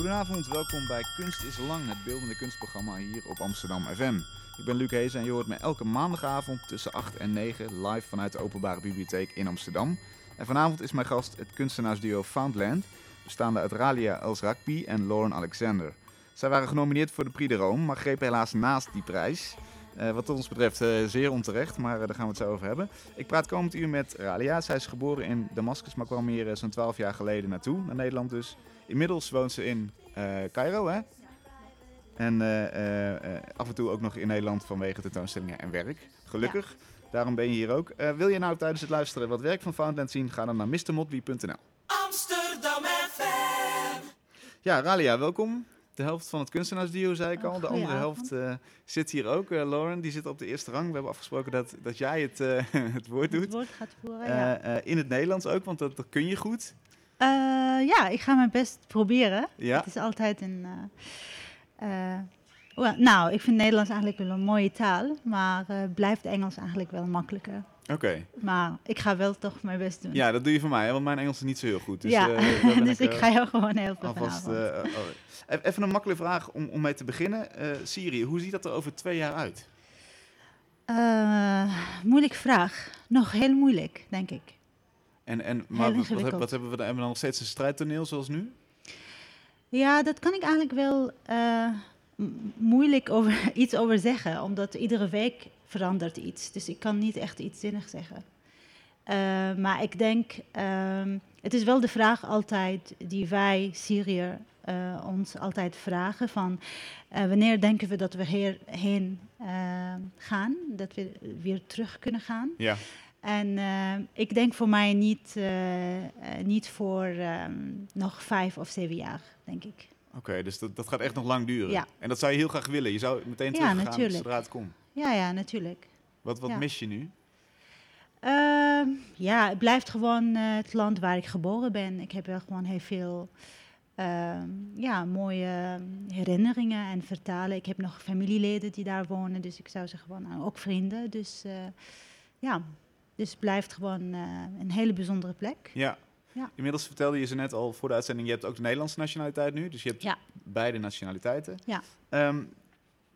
Goedenavond, welkom bij Kunst is Lang, het beeldende kunstprogramma hier op Amsterdam FM. Ik ben Luc Hees en je hoort me elke maandagavond tussen 8 en 9 live vanuit de Openbare Bibliotheek in Amsterdam. En vanavond is mijn gast het kunstenaarsduo Foundland, bestaande uit Ralia Els Rakbi en Lauren Alexander. Zij waren genomineerd voor de Prix de Rome, maar grepen helaas naast die prijs. Uh, wat ons betreft uh, zeer onterecht, maar uh, daar gaan we het zo over hebben. Ik praat komend uur met Ralia. Zij is geboren in Damascus, maar kwam hier zo'n 12 jaar geleden naartoe, naar Nederland dus. Inmiddels woont ze in Cairo, hè? En af en toe ook nog in Nederland vanwege tentoonstellingen en werk. Gelukkig. Ja. Daarom ben je hier ook. wil je nou tijdens het luisteren wat werk van Foundland zien? Ga dan naar mrmodby.nl. Amsterdam FM. Ja, Ralia, welkom de helft van het kunstenaarsduo, zei ik al. de andere helft uh, zit hier ook. Uh, Lauren, die zit op de eerste rang. We hebben afgesproken dat, dat jij het, uh, het woord doet. Het woord gaat voeren, ja. in het Nederlands ook, want dat, dat kun je goed. ja, ik ga mijn best proberen. Ja? Het is altijd een... Well, nou, ik vind Nederlands eigenlijk wel een mooie taal, maar blijft Engels eigenlijk wel makkelijker. Oké. Maar ik ga wel toch mijn best doen. Ja, dat doe je voor mij, hè? want mijn Engels is niet zo heel goed. Dus, ja, uh, dus ik, ik, ga jou gewoon helpen alvast, uh, oh. Even een makkelijke vraag om, om mee te beginnen. Syrië, hoe ziet dat er over twee jaar uit? moeilijke vraag. Nog heel moeilijk, denk ik. En, en, maar wat, wat, wat, hebben we dan? Hebben we dan nog steeds een strijdtoneel zoals nu? Ja, dat kan ik eigenlijk wel moeilijk over, iets over zeggen, omdat iedere week verandert iets. Dus ik kan niet echt iets zinnigs zeggen. Uh, maar ik denk, uh, het is wel de vraag altijd die wij, Syriër, uh, ons altijd vragen van uh, wanneer denken we dat we hierheen gaan, dat we weer terug kunnen gaan. Ja. En ik denk voor mij niet, niet voor um, nog vijf of zeven jaar, denk ik. Oké, dus dat, dat gaat echt nog lang duren. Ja. En dat zou je heel graag willen. Je zou meteen terug ja, gaan zodra het komt. Ja, ja, natuurlijk. Wat, wat ja. mis je nu? Uh, ja, het blijft gewoon uh, het land waar ik geboren ben. Ik heb wel gewoon heel veel uh, ja, mooie herinneringen en vertalen. Ik heb nog familieleden die daar wonen, dus ik zou zeggen gewoon ook vrienden. Dus eh, ja, dus het blijft gewoon een hele bijzondere plek. Ja. Ja. Inmiddels vertelde je ze net al voor de uitzending, je hebt ook de Nederlandse nationaliteit nu. Dus je hebt ja. beide nationaliteiten. Ja. Um,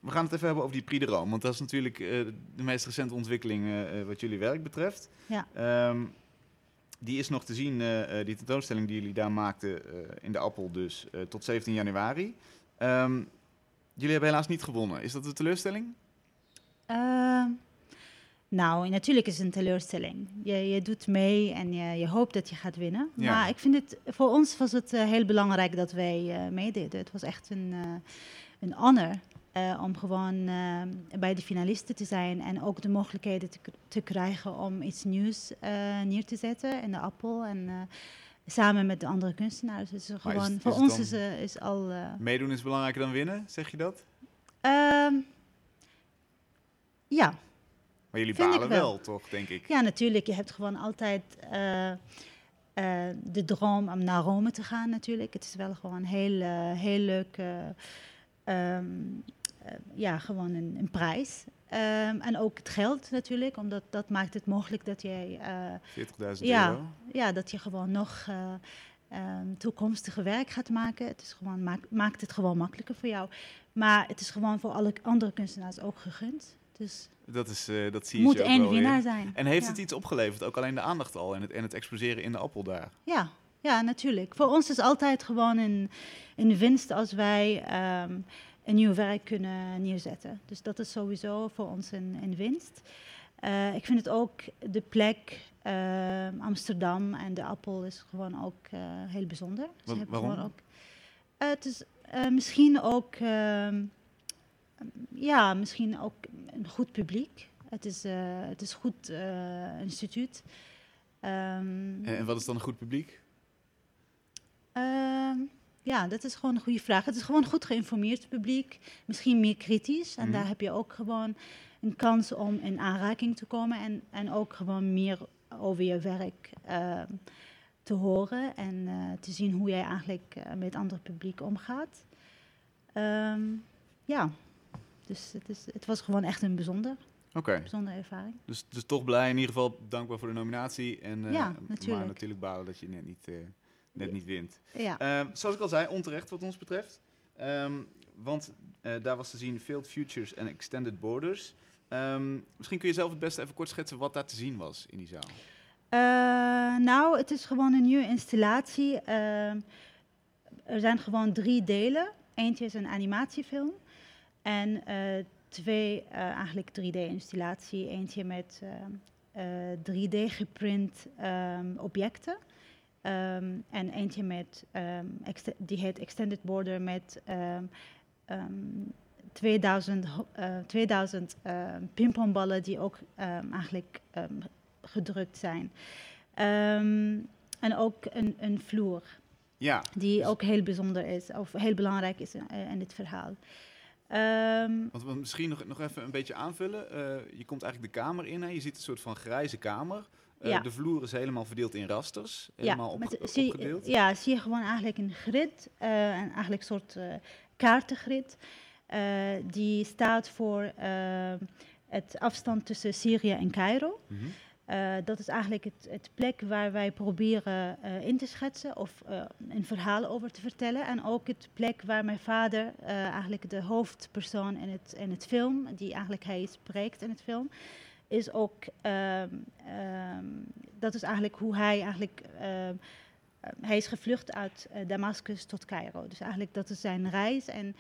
we gaan het even hebben over die Prix de Rome. Want dat is natuurlijk uh, de meest recente ontwikkeling uh, wat jullie werk betreft. Ja. Um, die is nog te zien, uh, die tentoonstelling die jullie daar maakten in de Appel dus, tot 17 januari. Um, jullie hebben helaas niet gewonnen. Is dat een teleurstelling? Ehm, nou, natuurlijk is het een teleurstelling. Je, je doet mee en je, je, hoopt dat je gaat winnen. Ja. Maar ik vind het, voor ons was het heel belangrijk dat wij meededen. Het was echt een, een honor. Uh, om gewoon uh, bij de finalisten te zijn en ook de mogelijkheden te, te krijgen om iets nieuws uh, neer te zetten in de appel. En samen met de andere kunstenaars. Dus gewoon, is, voor is ons is, is al. meedoen is belangrijker dan winnen, zeg je dat? Ehm, ja. Maar jullie balen wel. wel. toch, denk ik? Ja, natuurlijk. Je hebt gewoon altijd de droom om naar Rome te gaan, natuurlijk. Het is wel gewoon heel, heel leuk. Um, uh, ja, gewoon een, een prijs. Um, en ook het geld natuurlijk, omdat dat maakt het mogelijk dat jij... Uh, 40.000 ja, euro? Ja, dat je gewoon nog uh, um, toekomstige werk gaat maken. Het is gewoon, maak, maakt het gewoon makkelijker voor jou. Maar het is gewoon voor alle andere kunstenaars ook gegund. Dus dat, is, uh, dat zie je moet één winnaar zijn. En heeft ja. het iets opgeleverd, ook alleen de aandacht al en het, en het exposeren in de appel daar? Ja, ja, natuurlijk. Voor ons is altijd gewoon een, een winst als wij um, een nieuw werk kunnen neerzetten. Dus dat is sowieso voor ons een, een winst. Uh, ik vind het ook de plek uh, Amsterdam en de Appel is gewoon ook uh, heel bijzonder. Waarom? Ook, het is misschien ook, ja, misschien ook een goed publiek. Het is, het is goed instituut. Um, en, en wat is dan een goed publiek? Ja, dat is gewoon een goede vraag. Het is gewoon goed geïnformeerd publiek, misschien meer kritisch. En Mhm. daar heb je ook gewoon een kans om in aanraking te komen en, en ook gewoon meer over je werk uh, te horen en uh, te zien hoe jij eigenlijk uh, met ander publiek omgaat. Um, ja, dus het, is, het was gewoon echt een bijzonder, Oké. bijzondere ervaring. Dus, dus toch blij, in ieder geval dankbaar voor de nominatie. En, Ja, Maar natuurlijk. natuurlijk balen dat je net niet, net niet wint. Ja. Ehm, zoals ik al zei, onterecht wat ons betreft. Ehm, want eh, daar was te zien Failed Futures en Extended Borders. Ehm, misschien kun je zelf het beste even kort schetsen wat daar te zien was in die zaal. Eh, nou, het is gewoon een nieuwe installatie. Er zijn gewoon drie delen. Eentje is een animatiefilm. En eh, twee eigenlijk 3D-installatie. Eentje met ehm, eh, 3D geprint ehm, objecten. Ehm, en eentje met, ehm, die heet Extended Border met ehm, ehm, 2000, ho- eh, 2000 ehm, pingpongballen die ook ehm, eigenlijk gedrukt zijn. En ook een, een vloer Ja, die Dus- ook heel bijzonder is of heel belangrijk is in, eh, in dit verhaal. Ehm, want we misschien nog, nog even een beetje aanvullen. Eh, je komt eigenlijk de kamer in en je ziet een soort van grijze kamer. Eh, Ja. De vloer is helemaal verdeeld in rasters. ja, Helemaal zie, opgedeeld. ja, zie je gewoon eigenlijk een grid, eh, een eigenlijk soort eh, kaartengrid. die staat voor het afstand tussen Syrië en Cairo. Mhm. Dat is eigenlijk het, het plek waar wij proberen in te schetsen of een verhaal over te vertellen. En ook het plek waar mijn vader, eigenlijk de hoofdpersoon in het, in het film, die eigenlijk hij spreekt in het film, is ook, ehm, ehm, dat is eigenlijk hoe hij eigenlijk, ehm, eh, hij is gevlucht uit eh, Damascus tot Cairo. Dus eigenlijk dat is zijn reis en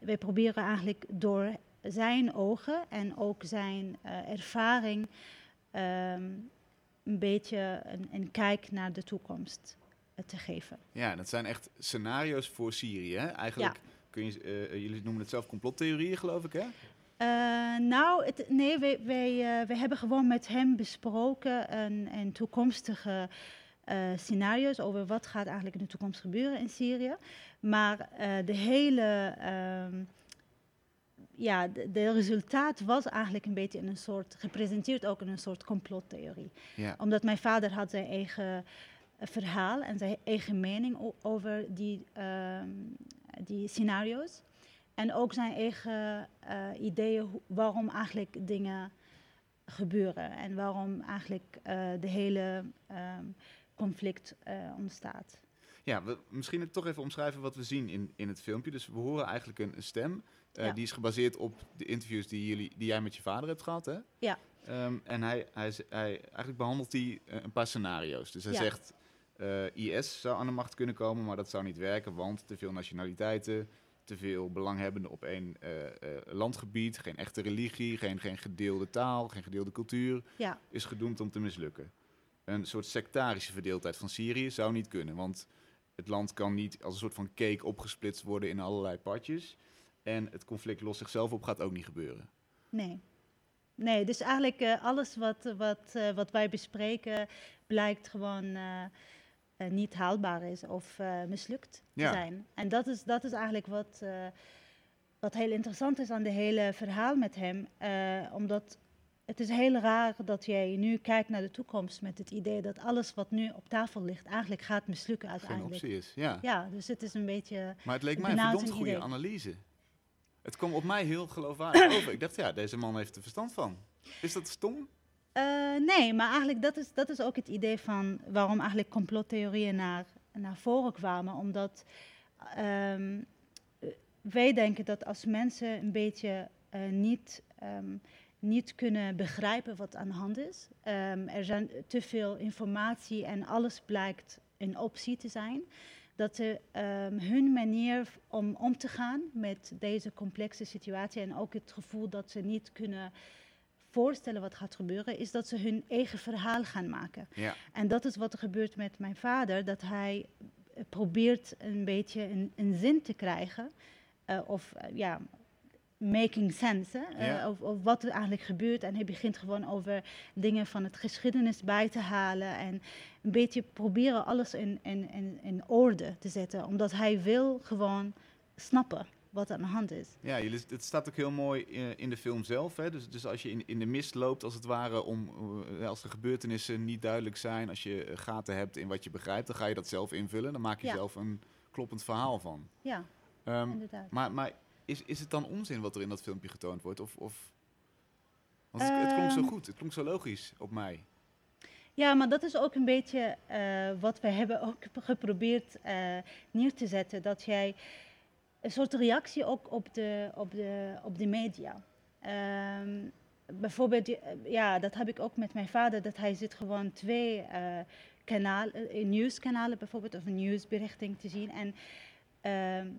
wij proberen eigenlijk door zijn ogen en ook zijn eh, ervaring een beetje een, een kijk naar de toekomst eh, te geven. Ja, dat zijn echt scenario's voor Syrië. Hè? Eigenlijk kun je, jullie noemen het zelf complottheorieën, geloof ik, hè? Eh, nou, het, nee, wij, wij, eh, wij hebben gewoon met hem besproken een, een toekomstige eh, scenario's over wat gaat eigenlijk in de toekomst gebeuren in Syrië. Maar de hele, ehm, ja, de, de resultaat was eigenlijk een beetje in een soort, gepresenteerd ook in een soort complottheorie. Ja. Omdat mijn vader had zijn eigen verhaal en zijn eigen mening over die, ehm, die scenario's. En ook zijn eigen eh, ideeën waarom eigenlijk dingen gebeuren en waarom eigenlijk eh, de hele ehm, conflict eh, ontstaat. Ja, we, misschien het toch even omschrijven wat we zien in, in het filmpje. Dus we horen eigenlijk een, een stem. Ja. Die is gebaseerd op de interviews die, jullie, die jij met je vader hebt gehad, hè? Ja. Ehm, en hij, hij, hij, eigenlijk behandelt hij een paar scenario's. Dus hij Ja. zegt, IS zou aan de macht kunnen komen, maar dat zou niet werken, want te veel nationaliteiten, te veel belanghebbenden op één eh, eh, landgebied, geen echte religie, geen, geen gedeelde taal, geen gedeelde cultuur, Ja, is gedoemd om te mislukken. Een soort sectarische verdeeldheid van Syrië zou niet kunnen, want het land kan niet als een soort van cake opgesplitst worden in allerlei partjes. En het conflict lost zichzelf op gaat ook niet gebeuren. nee. Nee, dus eigenlijk eh, alles wat, wat, wat wij bespreken blijkt gewoon eh, niet haalbaar is of eh, mislukt te Ja. zijn. En dat is, dat is eigenlijk wat, eh, wat heel interessant is aan de hele verhaal met hem. omdat het is heel raar dat jij nu kijkt naar de toekomst met het idee dat alles wat nu op tafel ligt eigenlijk gaat mislukken Geen uiteindelijk. optie is, ja. Ja, dus het is een beetje... Maar het leek mij een verdomd goede idee. analyse. Het kwam op mij heel geloofwaardig over. Ik dacht, ja, deze man heeft er verstand van. Is dat stom? Eh, nee, maar eigenlijk dat is, dat is ook het idee van waarom eigenlijk complottheorieën naar, naar voren kwamen. Omdat ehm, eh, wij denken dat als mensen een beetje eh, niet, ehm, niet kunnen begrijpen wat aan de hand is, ehm, er zijn te veel informatie en alles blijkt een optie te zijn, dat de, hun manier om om te gaan met deze complexe situatie en ook het gevoel dat ze niet kunnen voorstellen wat gaat gebeuren, is dat ze hun eigen verhaal gaan maken. Ja. En dat is wat er gebeurt met mijn vader, dat hij eh, probeert een beetje een, een zin te krijgen, eh, of eh, ja, making sense, hè, of, of wat er eigenlijk gebeurt. En hij begint gewoon over dingen van het geschiedenis bij te halen en een beetje proberen alles in, in, in, in orde te zetten, omdat hij wil gewoon snappen wat aan de hand is. Ja, jullie, het staat ook heel mooi eh, in de film zelf. Hè? Dus, dus als je in, in de mist loopt, als het ware, om, eh, als de gebeurtenissen niet duidelijk zijn, als je eh, gaten hebt in wat je begrijpt, dan ga je dat zelf invullen. Dan maak je Ja. zelf een kloppend verhaal van. Ja, Ehm, inderdaad. maar maar is, is het dan onzin wat er in dat filmpje getoond wordt? Of, of... Want het, het klonk zo Ehm. goed, het klonk zo logisch op mij. Ja, maar dat is ook een beetje wat we hebben ook geprobeerd uh, neer te zetten. Dat jij een soort reactie ook op de, op de, op de media. Um, bijvoorbeeld, ja, dat heb ik ook met mijn vader, dat hij zit gewoon twee uh, kanalen, nieuwskanalen bijvoorbeeld, of een nieuwsberichting te zien. En uh,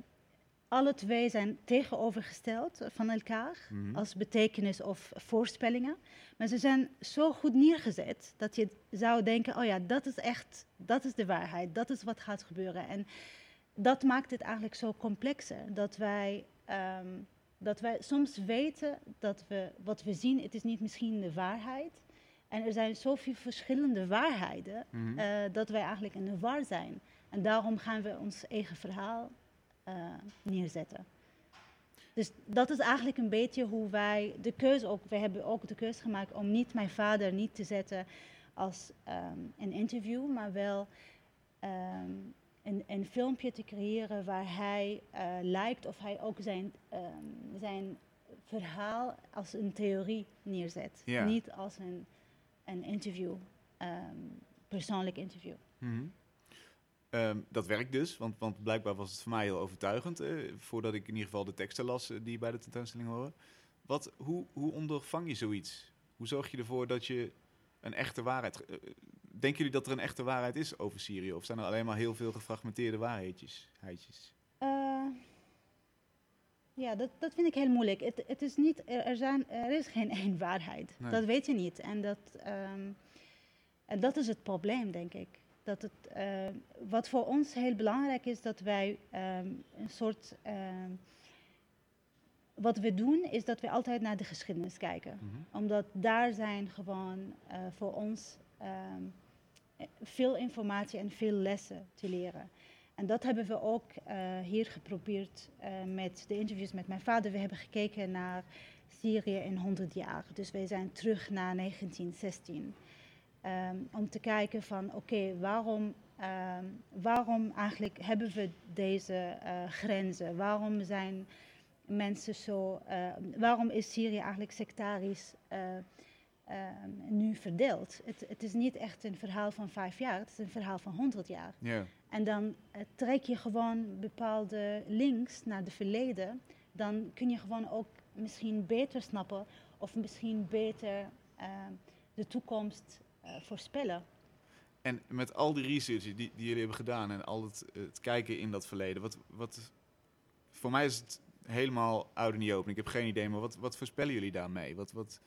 alle twee zijn tegenovergesteld van elkaar mm -hmm. als betekenis of voorspellingen. Maar ze zijn zo goed neergezet dat je zou denken, oh ja, dat is echt, dat is de waarheid, dat is wat gaat gebeuren. En dat maakt het eigenlijk zo complexer, dat wij, um, dat wij soms weten dat we, wat we zien, het is niet misschien de waarheid. En er zijn zoveel verschillende waarheden, mm -hmm. uh, dat wij eigenlijk in de war zijn. En daarom gaan we ons eigen verhaal uh, neerzetten. Dus dat is eigenlijk een beetje hoe wij de keuze ook, we hebben ook de keuze gemaakt om niet mijn vader niet te zetten als um, een interview, maar wel um, een, een, filmpje te creëren waar hij uh, lijkt of hij ook zijn, um, zijn verhaal als een theorie neerzet. Ja. Niet als een, een interview, persoonlijk interview. Mm -hmm. Um, dat werkt dus, want, want, blijkbaar was het voor mij heel overtuigend. Eh, voordat ik in ieder geval de teksten las uh, die bij de tentoonstelling horen. Wat, hoe, hoe ondervang je zoiets? Hoe zorg je ervoor dat je een echte waarheid. Uh, denken jullie dat er een echte waarheid is over Syrië? Of zijn er alleen maar heel veel gefragmenteerde waarheidjes? Heidjes? ja, dat, dat vind ik heel moeilijk. Het, het is niet, er, zijn, er is geen één waarheid. Nee. Dat weet je niet. En dat, um, en dat is het probleem, denk ik dat het, uh, wat voor ons heel belangrijk is, dat wij um, een soort. Uh, wat we doen, is dat we altijd naar de geschiedenis kijken. Mm -hmm. Omdat daar zijn gewoon uh, voor ons um, veel informatie en veel lessen te leren. En dat hebben we ook hier geprobeerd met de interviews met mijn vader. We hebben gekeken naar Syrië in 100 jaar. Dus wij zijn terug naar 1916. Um, om te kijken van oké, waarom, um, waarom eigenlijk hebben we deze uh, grenzen? Waarom zijn mensen zo, waarom is Syrië eigenlijk sectarisch uh, nu verdeeld? Het, het, is niet echt een verhaal van vijf jaar, het is een verhaal van honderd jaar. Yeah. En dan trek je gewoon bepaalde links naar het verleden, dan kun je gewoon ook misschien beter snappen of misschien beter de toekomst uh, voorspellen. En met al die research die, die jullie hebben gedaan en al het, het, kijken in dat verleden, wat, wat, voor mij is het helemaal oude niet open. Ik heb geen idee, maar wat, wat voorspellen jullie daarmee? Wat, wat,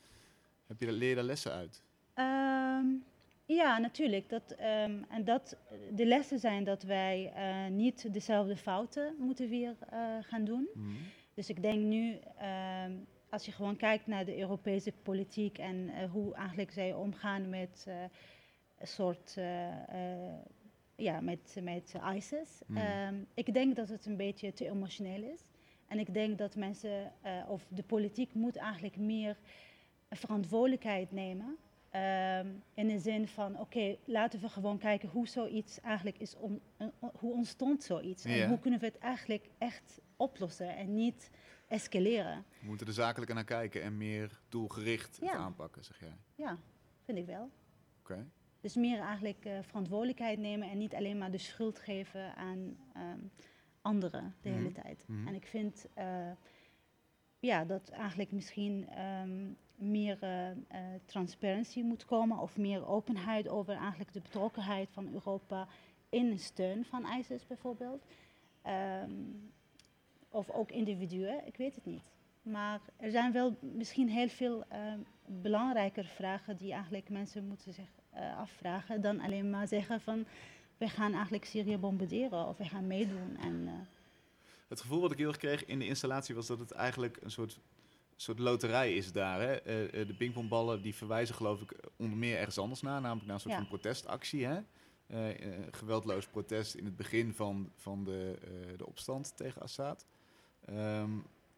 heb je, daar lessen uit? Um, ja, natuurlijk. Dat, um, en dat de lessen zijn dat wij uh, niet dezelfde fouten moeten weer uh, gaan doen. Mm. Dus ik denk nu, um, als je gewoon kijkt naar de Europese politiek en uh, hoe eigenlijk zij omgaan met een soort, ja, met, met ISIS. Mm. Um, ik denk dat het een beetje te emotioneel is. En ik denk dat mensen, of de politiek moet eigenlijk meer verantwoordelijkheid nemen. Um, in de zin van, oké, okay, laten we gewoon kijken hoe zoiets eigenlijk is, om, hoe ontstond zoiets? En hoe kunnen we het eigenlijk echt oplossen en niet escaleren. We moeten er zakelijker naar kijken en meer doelgericht ja. aanpakken, zeg jij? Ja, vind ik wel. Oké. Okay. Dus meer eigenlijk uh, verantwoordelijkheid nemen en niet alleen maar de schuld geven aan um, anderen de mm -hmm. hele tijd. Mhm. Mm -hmm. En ik vind uh, ja, dat eigenlijk misschien um, meer uh, transparantie moet komen of meer openheid over eigenlijk de betrokkenheid van Europa in steun van ISIS bijvoorbeeld. Um, of ook individuen, ik weet het niet. Maar er zijn wel misschien heel veel uh, belangrijker vragen die eigenlijk mensen moeten zich uh, afvragen dan alleen maar zeggen van we gaan eigenlijk Syrië bombarderen of we gaan meedoen. En. Het gevoel wat ik heel erg kreeg in de installatie was dat het eigenlijk een soort, soort loterij is daar. Hè? de pingpongballen die verwijzen geloof ik onder meer ergens anders naar, namelijk naar een soort Ja. van protestactie. Hè? Eh, eh, geweldloos protest in het begin van, van de, eh, de opstand tegen Assad. Ehm,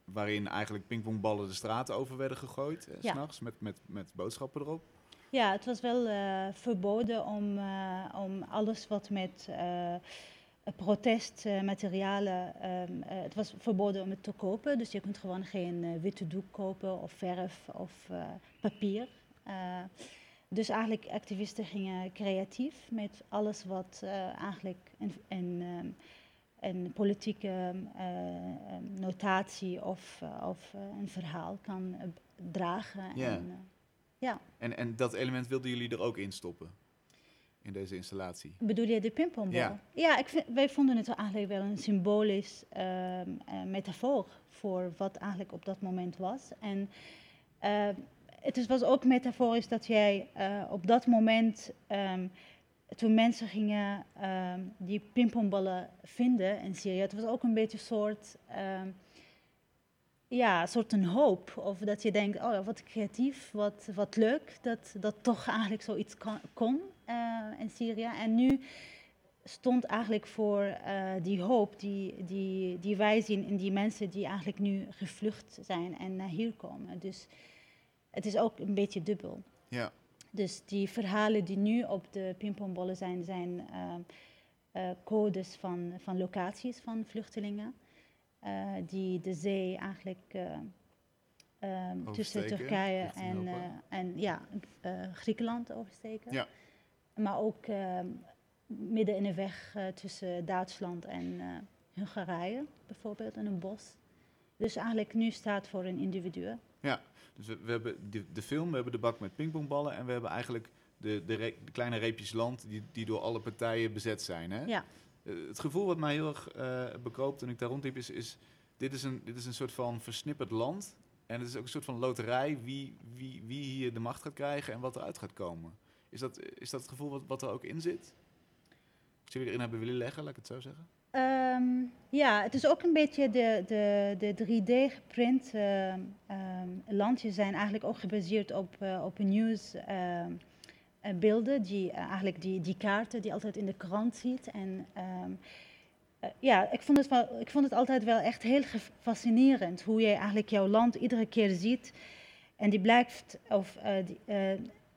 waarin eigenlijk pingpongballen de straat over werden gegooid, eh, Ja. s'nachts, met, met, met boodschappen erop. Ja, het was wel eh, verboden om, eh, om alles wat met eh, protestmaterialen, ehm, eh, het was verboden om het te kopen. Dus je kunt gewoon geen eh, witte doek kopen of verf of eh, papier. Dus eigenlijk activisten gingen creatief met alles wat eigenlijk een, een, um, een politieke uh, notatie of, of een verhaal kan dragen. Ja. En, ja. En, en dat element wilden jullie er ook in stoppen? In deze installatie? Bedoel je de pingpongbal? Ja, ja ik vind, wij vonden het eigenlijk wel een symbolisch metafoor voor wat eigenlijk op dat moment was. En het was ook metaforisch dat jij uh, op dat moment, um, toen mensen gingen um, die pingpongballen vinden in Syrië, het was ook een beetje een soort, um, ja, soort een hoop. Of dat je denkt, oh wat creatief, wat, wat leuk, dat, dat toch eigenlijk zoiets kon, kon uh, in Syrië. En nu stond eigenlijk voor uh, die hoop die, die, die wij zien in die mensen die eigenlijk nu gevlucht zijn en naar hier komen. Dus het is ook een beetje dubbel. Ja. Dus die verhalen die nu op de pingpongbollen zijn, zijn uh, codes van, van locaties van vluchtelingen. Uh, die de zee eigenlijk um, tussen Turkije en, en ja, Griekenland oversteken. Ja. Maar ook ehm, midden in de weg tussen Duitsland en Hongarije, bijvoorbeeld, in een bos. Dus eigenlijk nu staat voor een individu. Ja, dus we, we hebben de, de, film, we hebben de bak met pingpongballen en we hebben eigenlijk de, de, re, de kleine reepjes land die, die door alle partijen bezet zijn. Hè? Ja. Uh, het gevoel wat mij heel erg uh, bekoopt toen ik daar rondliep is, is, dit is, een, dit is een soort van versnipperd land. En het is ook een soort van loterij wie, wie, wie hier de macht gaat krijgen en wat eruit gaat komen. Is dat, is dat het gevoel wat, wat er ook in zit? Als jullie erin hebben willen leggen, laat ik het zo zeggen? Um, ja, het is ook een beetje de, de, de 3D geprint uh, um, landjes zijn eigenlijk ook gebaseerd op, uh, op nieuwsbeelden, uh, die eigenlijk die, die kaarten die je altijd in de krant ziet. En um, ja, ik vond, het wel, ik vond het altijd wel echt heel fascinerend hoe je eigenlijk jouw land iedere keer ziet. En die blijft, of die,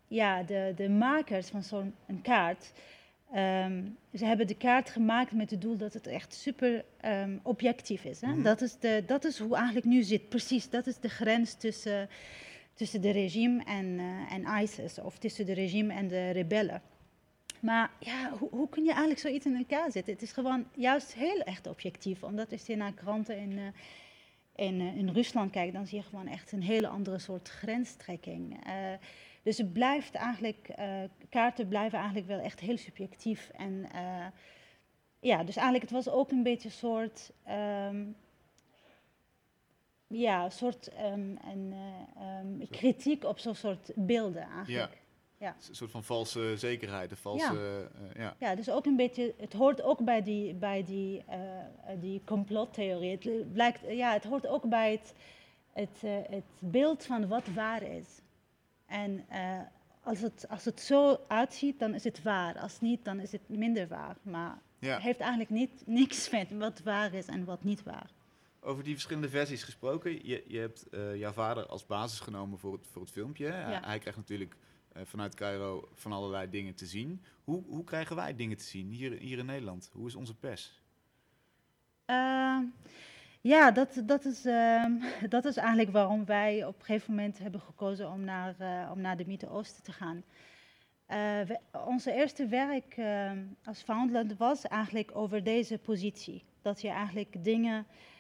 ja, de, de makers van zo'n kaart. Um, ze hebben de kaart gemaakt met het doel dat het echt super um, objectief is. Hè? Mm -hmm. dat, is de, dat is hoe eigenlijk nu zit, precies. Dat is de grens tussen, tussen de regime en, uh, en ISIS, of tussen de regime en de rebellen. Maar ja, hoe, hoe kun je eigenlijk zoiets in elkaar zetten? Het is gewoon juist heel echt objectief, omdat als je naar kranten in, uh, in, uh, in Rusland kijkt, dan zie je gewoon echt een hele andere soort grenstrekking. Dus het blijft eigenlijk, kaarten blijven eigenlijk wel echt heel subjectief. En ja, dus eigenlijk het was ook een beetje een soort, um, ja, een soort um, een, uh, um, kritiek op zo'n soort beelden eigenlijk. Ja. Ja. Een soort van valse zekerheid, een valse... Ja. ja. ja, dus ook een beetje... Het hoort ook bij die, bij die, die complottheorie. Het, blijkt, ja, het hoort ook bij het, het, het beeld van wat waar is. En als, het, als het zo uitziet, dan is het waar. Als niet, dan is het minder waar. Maar ja. het heeft eigenlijk niet, niks met wat waar is en wat niet waar. Over die verschillende versies gesproken. Je, je hebt uh, jouw vader als basis genomen voor het, voor het filmpje. Ja. Hij krijgt natuurlijk uh, vanuit Cairo van allerlei dingen te zien. Hoe, hoe krijgen wij dingen te zien hier, hier in Nederland? Hoe is onze pers? Ja, dat, dat, is, uh, dat is eigenlijk waarom wij op een gegeven moment hebben gekozen om naar, om naar de Midden-Oosten te gaan. We, onze eerste werk ehm, als Foundland was eigenlijk over deze positie. Dat je eigenlijk dingen ehm, eh,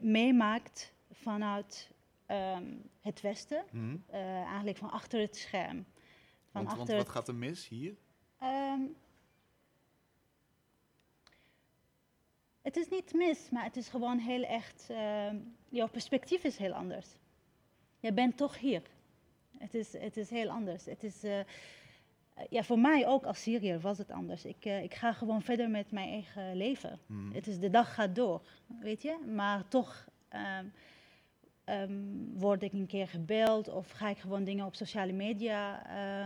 meemaakt vanuit um, het Westen, mm -hmm. eigenlijk van achter het scherm. Van want, achter want wat gaat er mis hier? Het is niet mis, maar het is gewoon heel echt. Uh, jouw perspectief is heel anders. Je bent toch hier. Het is, het is heel anders. Het is, uh, ja, voor mij ook als Syriër was het anders. Ik, uh, ik ga gewoon verder met mijn eigen leven. Mm. Het is de dag gaat door, weet je. Maar toch um, um, word ik een keer gebeld of ga ik gewoon dingen op sociale media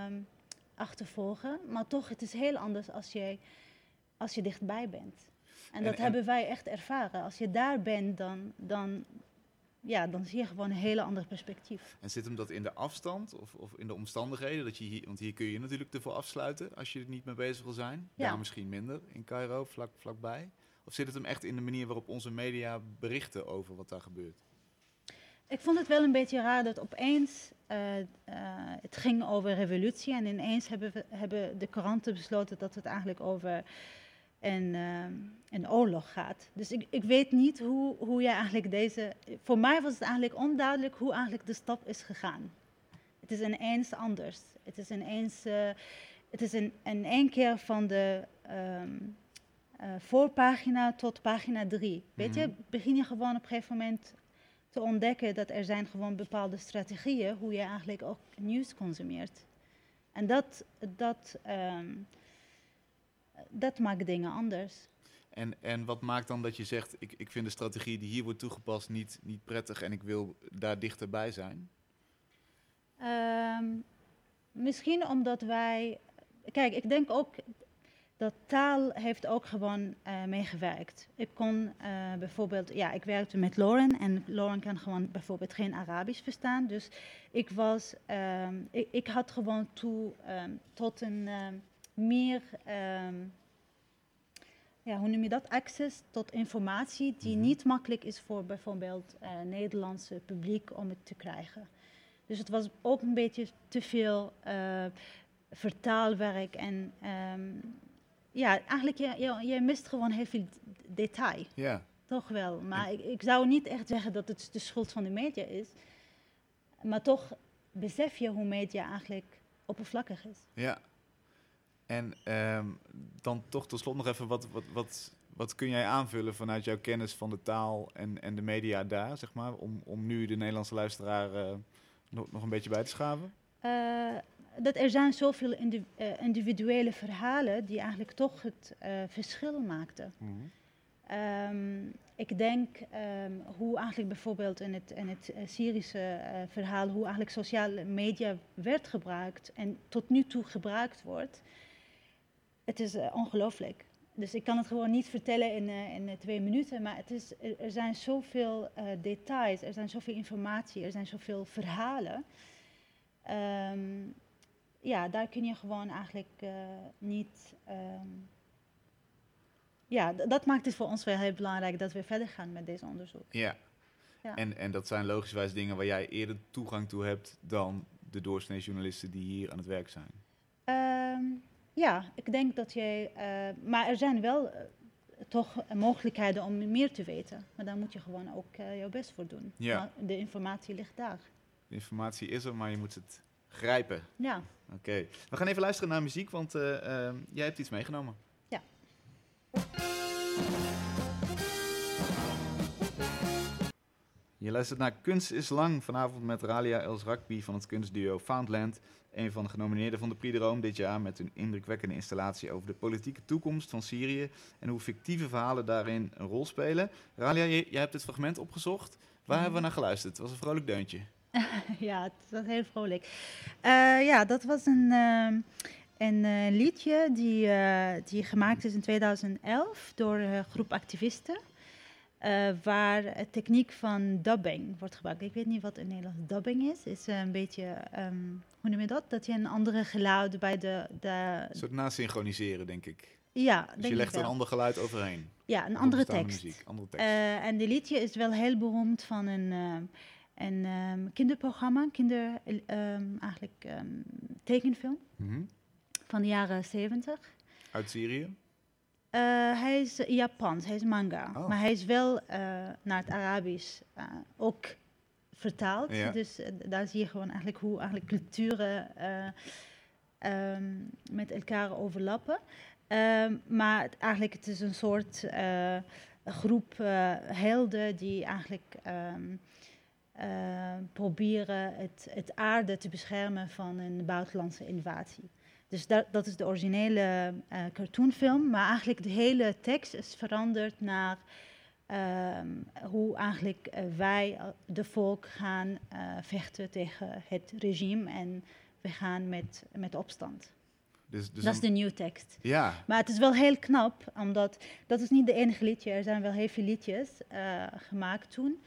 um, achtervolgen. Maar toch, het is heel anders als je, als je dichtbij bent. En dat en, hebben wij echt ervaren. Als je daar bent, dan, dan, ja, dan zie je gewoon een hele ander perspectief. En zit hem dat in de afstand of, of in de omstandigheden? Dat je hier, want hier kun je natuurlijk ervoor afsluiten als je er niet mee bezig wil zijn. Ja. Daar misschien minder, in Cairo, vlak, vlakbij. Of zit het hem echt in de manier waarop onze media berichten over wat daar gebeurt? Ik vond het wel een beetje raar dat opeens eh, eh, het ging over revolutie en ineens hebben, we, hebben de kranten besloten dat het eigenlijk over een, eh, een oorlog gaat. Dus ik, ik weet niet hoe, hoe jij eigenlijk deze... Voor mij was het eigenlijk onduidelijk hoe eigenlijk de stap is gegaan. Het is ineens anders. Het is ineens... eh, het is in, in één keer van de ehm, eh, voorpagina tot pagina drie. Weet je, Mhm. begin je gewoon op een gegeven moment te ontdekken dat er zijn gewoon bepaalde strategieën hoe je eigenlijk ook nieuws consumeert. En dat, dat, ehm, dat maakt dingen anders. En, en wat maakt dan dat je zegt, ik, ik vind de strategie die hier wordt toegepast niet, niet prettig en ik wil daar dichterbij zijn? Ehm, misschien omdat wij. Kijk, ik denk ook dat taal heeft ook gewoon eh, meegewerkt. Ik kon eh, bijvoorbeeld, ja, ik werkte met Lauren en Lauren kan gewoon bijvoorbeeld geen Arabisch verstaan. Dus ik was, ehm, ik, ik had gewoon toe ehm, tot een meer, ehm, ja, hoe noem je dat, access tot informatie die Mhm. niet makkelijk is voor bijvoorbeeld eh Nederlandse publiek om het te krijgen. Dus het was ook een beetje te veel eh, vertaalwerk en ehm, ja, eigenlijk je, je, je mist gewoon heel veel detail, Ja. toch wel. Maar ik, ik zou niet echt zeggen dat het de schuld van de media is, maar toch besef je hoe media eigenlijk oppervlakkig is. Ja. En ehm, dan toch tot slot nog even, wat, wat, wat, wat kun jij aanvullen vanuit jouw kennis van de taal en, en de media daar, zeg maar, om, om nu de Nederlandse luisteraar eh, nog, nog een beetje bij te schaven? Eh, dat er zijn zoveel indi- eh, individuele verhalen die eigenlijk toch het eh, verschil maakten. Ehm, ik denk ehm, hoe eigenlijk bijvoorbeeld in het, in het Syrische eh, verhaal, hoe eigenlijk sociale media werd gebruikt en tot nu toe gebruikt wordt. Het is eh, ongelooflijk. Dus ik kan het gewoon niet vertellen in, eh, in eh, twee minuten, maar het is, er, zijn zoveel details, er zijn zoveel informatie, er zijn zoveel verhalen. Ehm, ja, daar kun je gewoon eigenlijk niet. ehm, ja, dat maakt het voor ons wel heel belangrijk dat we verder gaan met deze onderzoek. Ja. Ja. En, en dat zijn logischwijs dingen waar jij eerder toegang toe hebt dan de doorsnee journalisten die hier aan het werk zijn. Ehm, ja, ik denk dat jij. eh, maar er zijn wel eh, toch mogelijkheden om meer te weten. Maar daar moet je gewoon ook eh, jouw best voor doen. Ja. Maar de informatie ligt daar. De informatie is er, maar je moet het grijpen. Ja. Oké. We gaan even luisteren naar muziek, want eh, ehm, jij hebt iets meegenomen. Ja. Je luistert naar Kunst is Lang vanavond met Ralia Els Rakbi van het kunstduo Foundland. Een van de genomineerden van de Prix de Rome dit jaar met een indrukwekkende installatie over de politieke toekomst van Syrië en hoe fictieve verhalen daarin een rol spelen. Ralia, jij hebt het fragment opgezocht. Waar hebben we naar geluisterd? Het was een vrolijk deuntje. ja, het was heel vrolijk. Eh, ja, dat was een, ehm, een eh, liedje die, eh, die gemaakt is in 2011 door een groep activisten. Eh, waar het techniek van dubbing wordt gebruikt. Ik weet niet wat in Nederlands dubbing is. is eh, een beetje, ehm, hoe noem je dat? Dat je een andere geluid bij de... de Een soort nasynchroniseren, denk ik. ja, Dus je legt een ander geluid overheen. Ja, een andere tekst. Muziek, andere tekst. Eh, en die liedje is wel heel beroemd van een, eh, een ehm, kinderprogramma, kinder, ehm, eigenlijk tekenfilm Mhm. van de jaren 70. Uit Syrië? Eh, hij is Japans, hij is manga. Oh. Maar hij is wel eh, naar het Arabisch eh, ook vertaald. Ja. Dus eh, daar zie je gewoon eigenlijk hoe eigenlijk culturen eh, ehm, met elkaar overlappen. Ehm, maar het, eigenlijk het is een soort eh, groep eh, helden die eigenlijk ehm, eh, proberen het, het aarde te beschermen van een buitenlandse invasie. Dus dat, dat is de originele eh, cartoonfilm, maar eigenlijk de hele tekst is veranderd naar ehm, hoe eigenlijk eh, wij, eh, de volk, gaan vechten tegen het regime en we gaan met, met opstand. Dus, dus dat is de nieuwe tekst. Ja, Maar het is wel heel knap, omdat dat is niet de enige liedje. Er zijn wel heel veel liedjes gemaakt toen.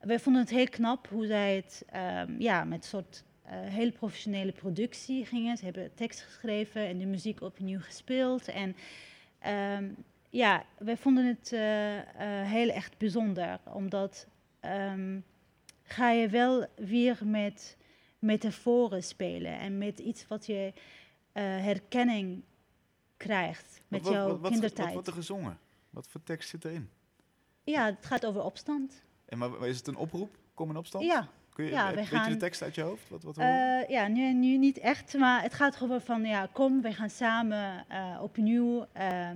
Wij vonden het heel knap hoe zij het ehm, ja, met soort eh, heel professionele productie gingen. Ze hebben tekst geschreven en de muziek opnieuw gespeeld. En ehm, ja, wij vonden het eh, eh, heel echt bijzonder, omdat ehm, ga je wel weer met metaforen spelen en met iets wat je herkenning krijgt met wat- jouw wat, wat, kindertijd. Wat wordt er gezongen? Wat voor tekst zit erin? Ja, het gaat over opstand. En maar is het een oproep? Kom in opstand? Ja, Kun je, ja, weet wij je de tekst uit je hoofd? Wat, wat? Eh, ja nu, nu niet echt, maar het gaat gewoon van, ja, kom, we gaan samen eh, opnieuw eh,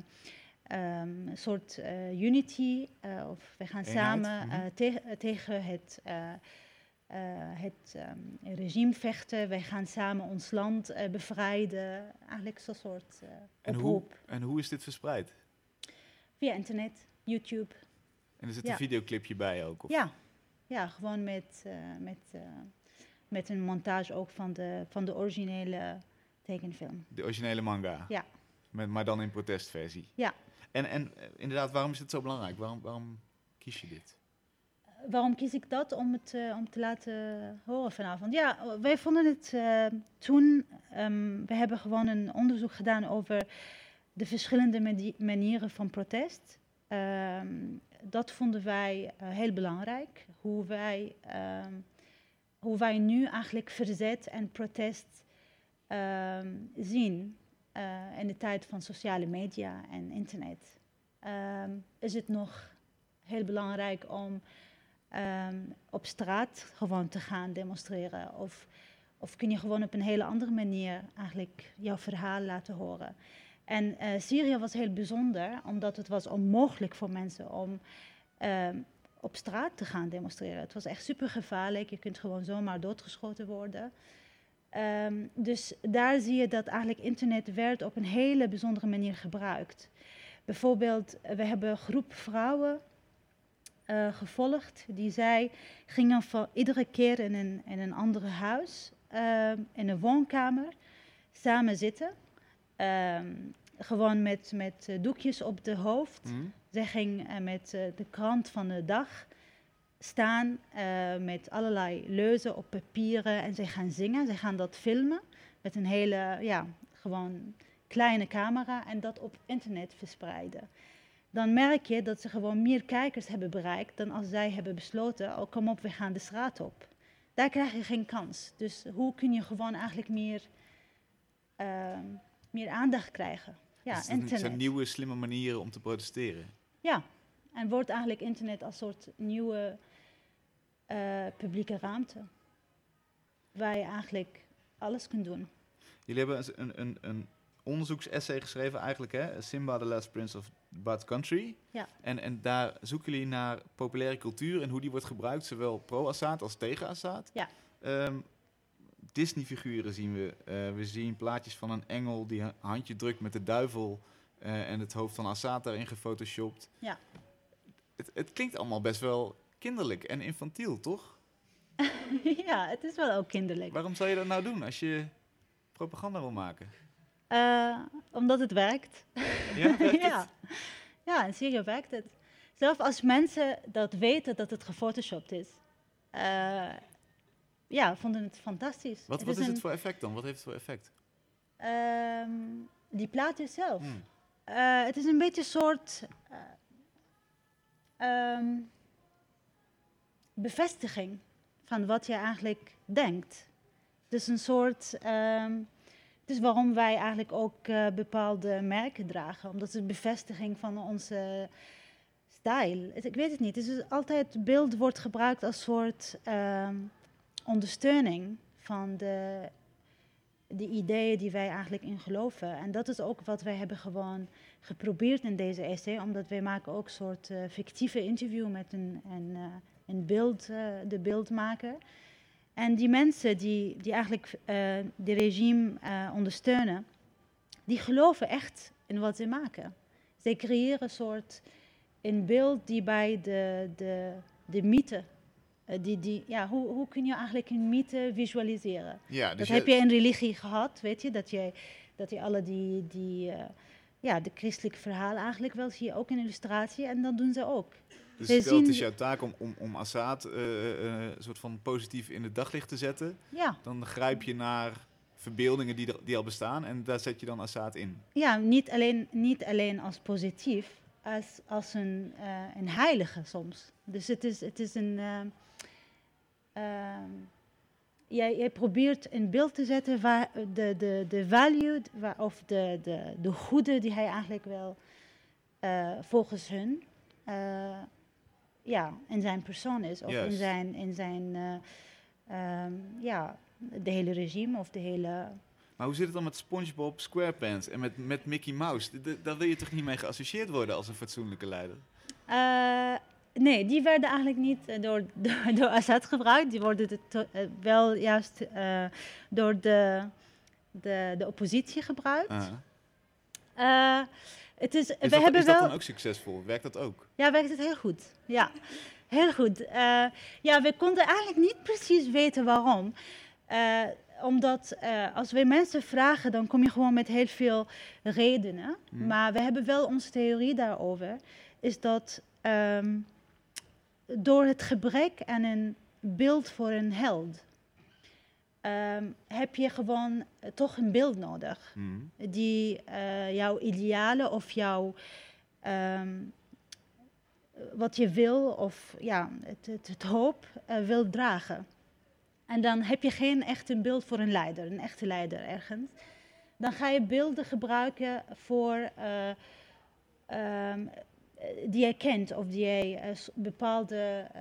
ehm, een soort unity, of we gaan Eenheid, samen mhm. tegen, tegen het, het ehm, regime vechten. Wij gaan samen ons land bevrijden. Eigenlijk zo'n soort en, hoe, oproep. en hoe is dit verspreid? Via internet, YouTube. En er zit Ja. een videoclipje bij ook? Of? Ja, ja gewoon met, eh, met, eh, met een montage ook van de, van de originele tekenfilm. De originele manga? Ja. Met, maar dan in protestversie? Ja. En, en eh, inderdaad, waarom is het zo belangrijk? Waarom, waarom kies je dit? Waarom kies ik dat om het om te laten horen vanavond? Ja, wij vonden het toen. ehm, we hebben gewoon een onderzoek gedaan over de verschillende mani- manieren van protest. Ehm, dat vonden wij eh, heel belangrijk. Hoe wij, ehm, hoe wij nu eigenlijk verzet en protest ehm, zien eh, in de tijd van sociale media en internet. Ehm, is het nog heel belangrijk om op straat gewoon te gaan demonstreren? Of, of kun je gewoon op een hele andere manier eigenlijk jouw verhaal laten horen? En eh, Syrië was heel bijzonder, omdat het was onmogelijk voor mensen om ehm, op straat te gaan demonstreren. Het was echt super gevaarlijk. Je kunt gewoon zomaar doodgeschoten worden. Ehm, dus daar zie je dat eigenlijk internet werd op een hele bijzondere manier gebruikt. Bijvoorbeeld, eh, we hebben een groep vrouwen eh, gevolgd. Die zij gingen van iedere keer in een, in een ander huis, ehm, in een woonkamer, samen zitten. Gewoon met, met eh, doekjes op de hoofd. Hm? Zij ging eh, met eh, de krant van de dag staan met allerlei leuzen op papieren en zij gaan zingen. Zij gaan dat filmen met een hele, ja, gewoon kleine camera en dat op internet verspreiden. Dan merk je dat ze gewoon meer kijkers hebben bereikt dan als zij hebben besloten, oh kom op, we gaan de straat op. Daar krijg je geen kans. Dus hoe kun je gewoon eigenlijk meer, ehm, meer aandacht krijgen? Ja, Dus het zijn- het internet. zijn nieuwe, slimme manieren om te protesteren. Ja, en wordt eigenlijk internet als soort nieuwe eh, publieke ruimte. Waar je eigenlijk alles kunt doen. Jullie hebben een, een, een, onderzoeksessay geschreven eigenlijk, hè? Simba, the Last Prince of Bad Country. Ja. En, en daar zoeken jullie naar populaire cultuur en hoe die wordt gebruikt, zowel pro-Assad als tegen-Assad. Ja. Ehm, Disney-figuren zien we. Eh, we zien plaatjes van een engel die een handje drukt met de duivel eh, en het hoofd van Assad daarin gefotoshopt. Ja. Het, het klinkt allemaal best wel kinderlijk en infantiel, toch? ja, het is wel ook kinderlijk. Waarom zou je dat nou doen als je propaganda wil maken? Eh, omdat het werkt. Ja, werkt het? ja. ja, in Syrië werkt het. Zelfs als mensen dat weten dat het gefotoshopt is. Ja, vonden het fantastisch. Wat, wat is, het voor effect dan? Wat heeft het voor effect? ehm, die plaat zelf. Hmm. Eh, het is een beetje een soort eh, ehm, bevestiging van wat je eigenlijk denkt. Het is een soort. het is waarom wij eigenlijk ook eh, bepaalde merken dragen, omdat het een bevestiging van onze stijl. Ik weet het niet. Het is altijd beeld wordt gebruikt als soort ehm, ondersteuning van de, de ideeën die wij eigenlijk in geloven. En dat is ook wat wij hebben gewoon geprobeerd in deze essay, omdat wij maken ook een soort eh, fictieve interview met een, een, eh, een beeld, de beeldmaker. En die mensen die, die eigenlijk eh de regime ondersteunen, die geloven echt in wat ze maken. Zij creëren een soort een beeld die bij de, de, de mythe, die, die, ja, hoe, hoe kun je eigenlijk een mythe visualiseren? Ja, Dat dus heb je in religie gehad, weet je, dat je, dat je alle die, die eh, ja, de christelijke verhaal eigenlijk wel zie je ook in illustratie en dat doen ze ook. Dus stel, het is zien- jouw taak om, om, om Assad eh, eh, een soort van positief in het daglicht te zetten. Ja, Dan grijp je naar verbeeldingen die, er, die al bestaan en daar zet je dan Assad in. ja niet, alleen, niet alleen als positief, als, als een, eh, een heilige soms. Dus het is, het is een, eh, jij, jij probeert een beeld te zetten waar de, de, de value waar, of de, de, de goede die hij eigenlijk wel uh, volgens hun uh, ja, in zijn persoon is. Of in zijn, in zijn uh, um, ja, de hele regime of de hele... Maar hoe zit het dan met SpongeBob SquarePants en met, met Mickey Mouse? Daar wil je toch niet mee geassocieerd worden als een fatsoenlijke leider? Nee, die werden eigenlijk niet uh, door, door, door, Assad gebruikt. Die worden uh, wel juist uh, door de, de, de oppositie gebruikt. -huh. het is, is, we dat, hebben is dat dan ook succesvol? Werkt dat ook? Ja, werkt het heel goed. Ja, heel goed. ja, we konden eigenlijk niet precies weten waarom. omdat als we mensen vragen, dan kom je gewoon met heel veel redenen. Hmm. Maar we hebben wel onze theorie daarover. Is dat... Um, door het gebrek aan een beeld voor een held. Um, heb je gewoon uh, toch een beeld nodig. Mm. Die uh, jouw idealen of jouw. Um, wat je wil of ja, het, het, het hoop uh, wil dragen. En dan heb je geen echt een beeld voor een leider, een echte leider ergens. Dan ga je beelden gebruiken voor um, eh, die jij kent of die jij een bepaalde uh,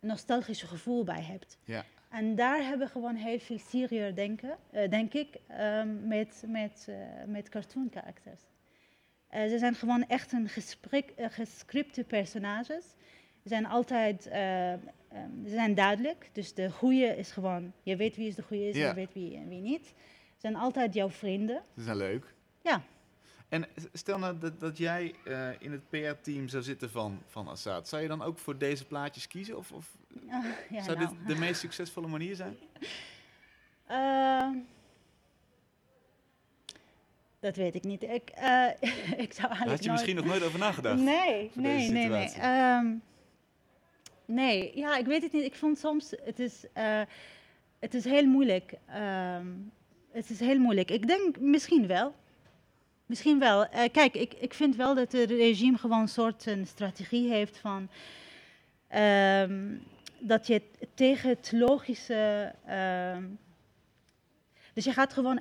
nostalgische gevoel bij hebt. Ja. En daar hebben we gewoon heel veel Syriër denken, denk ik, um, met, met, met cartoon characters. ze zijn gewoon echt een gesprek, gescripte personages. Ze zijn altijd, um, ze zijn duidelijk. Dus de goede is gewoon, je weet wie is de goede is, ja. je weet wie en wie niet. Ze zijn altijd jouw vrienden. Ze zijn leuk. Ja. En stel nou dat, dat jij uh, in het PR-team zou zitten van, van Assad. Zou je dan ook voor deze plaatjes kiezen? Of, of ja, zou nou. dit de meest succesvolle manier zijn? Uh, dat weet ik niet. Ik, uh, ik zou eigenlijk Had je misschien nog nooit over nagedacht? Nee, nee, nee, nee. Um, nee, ja, ik weet het niet. Ik vond soms, het is, uh, het is heel moeilijk. Um, het is heel moeilijk. Ik denk misschien wel. Misschien wel. Uh, kijk, ik, ik vind wel dat het regime gewoon een soort een strategie heeft van. Um, dat je tegen het logische. Um, dus je gaat gewoon.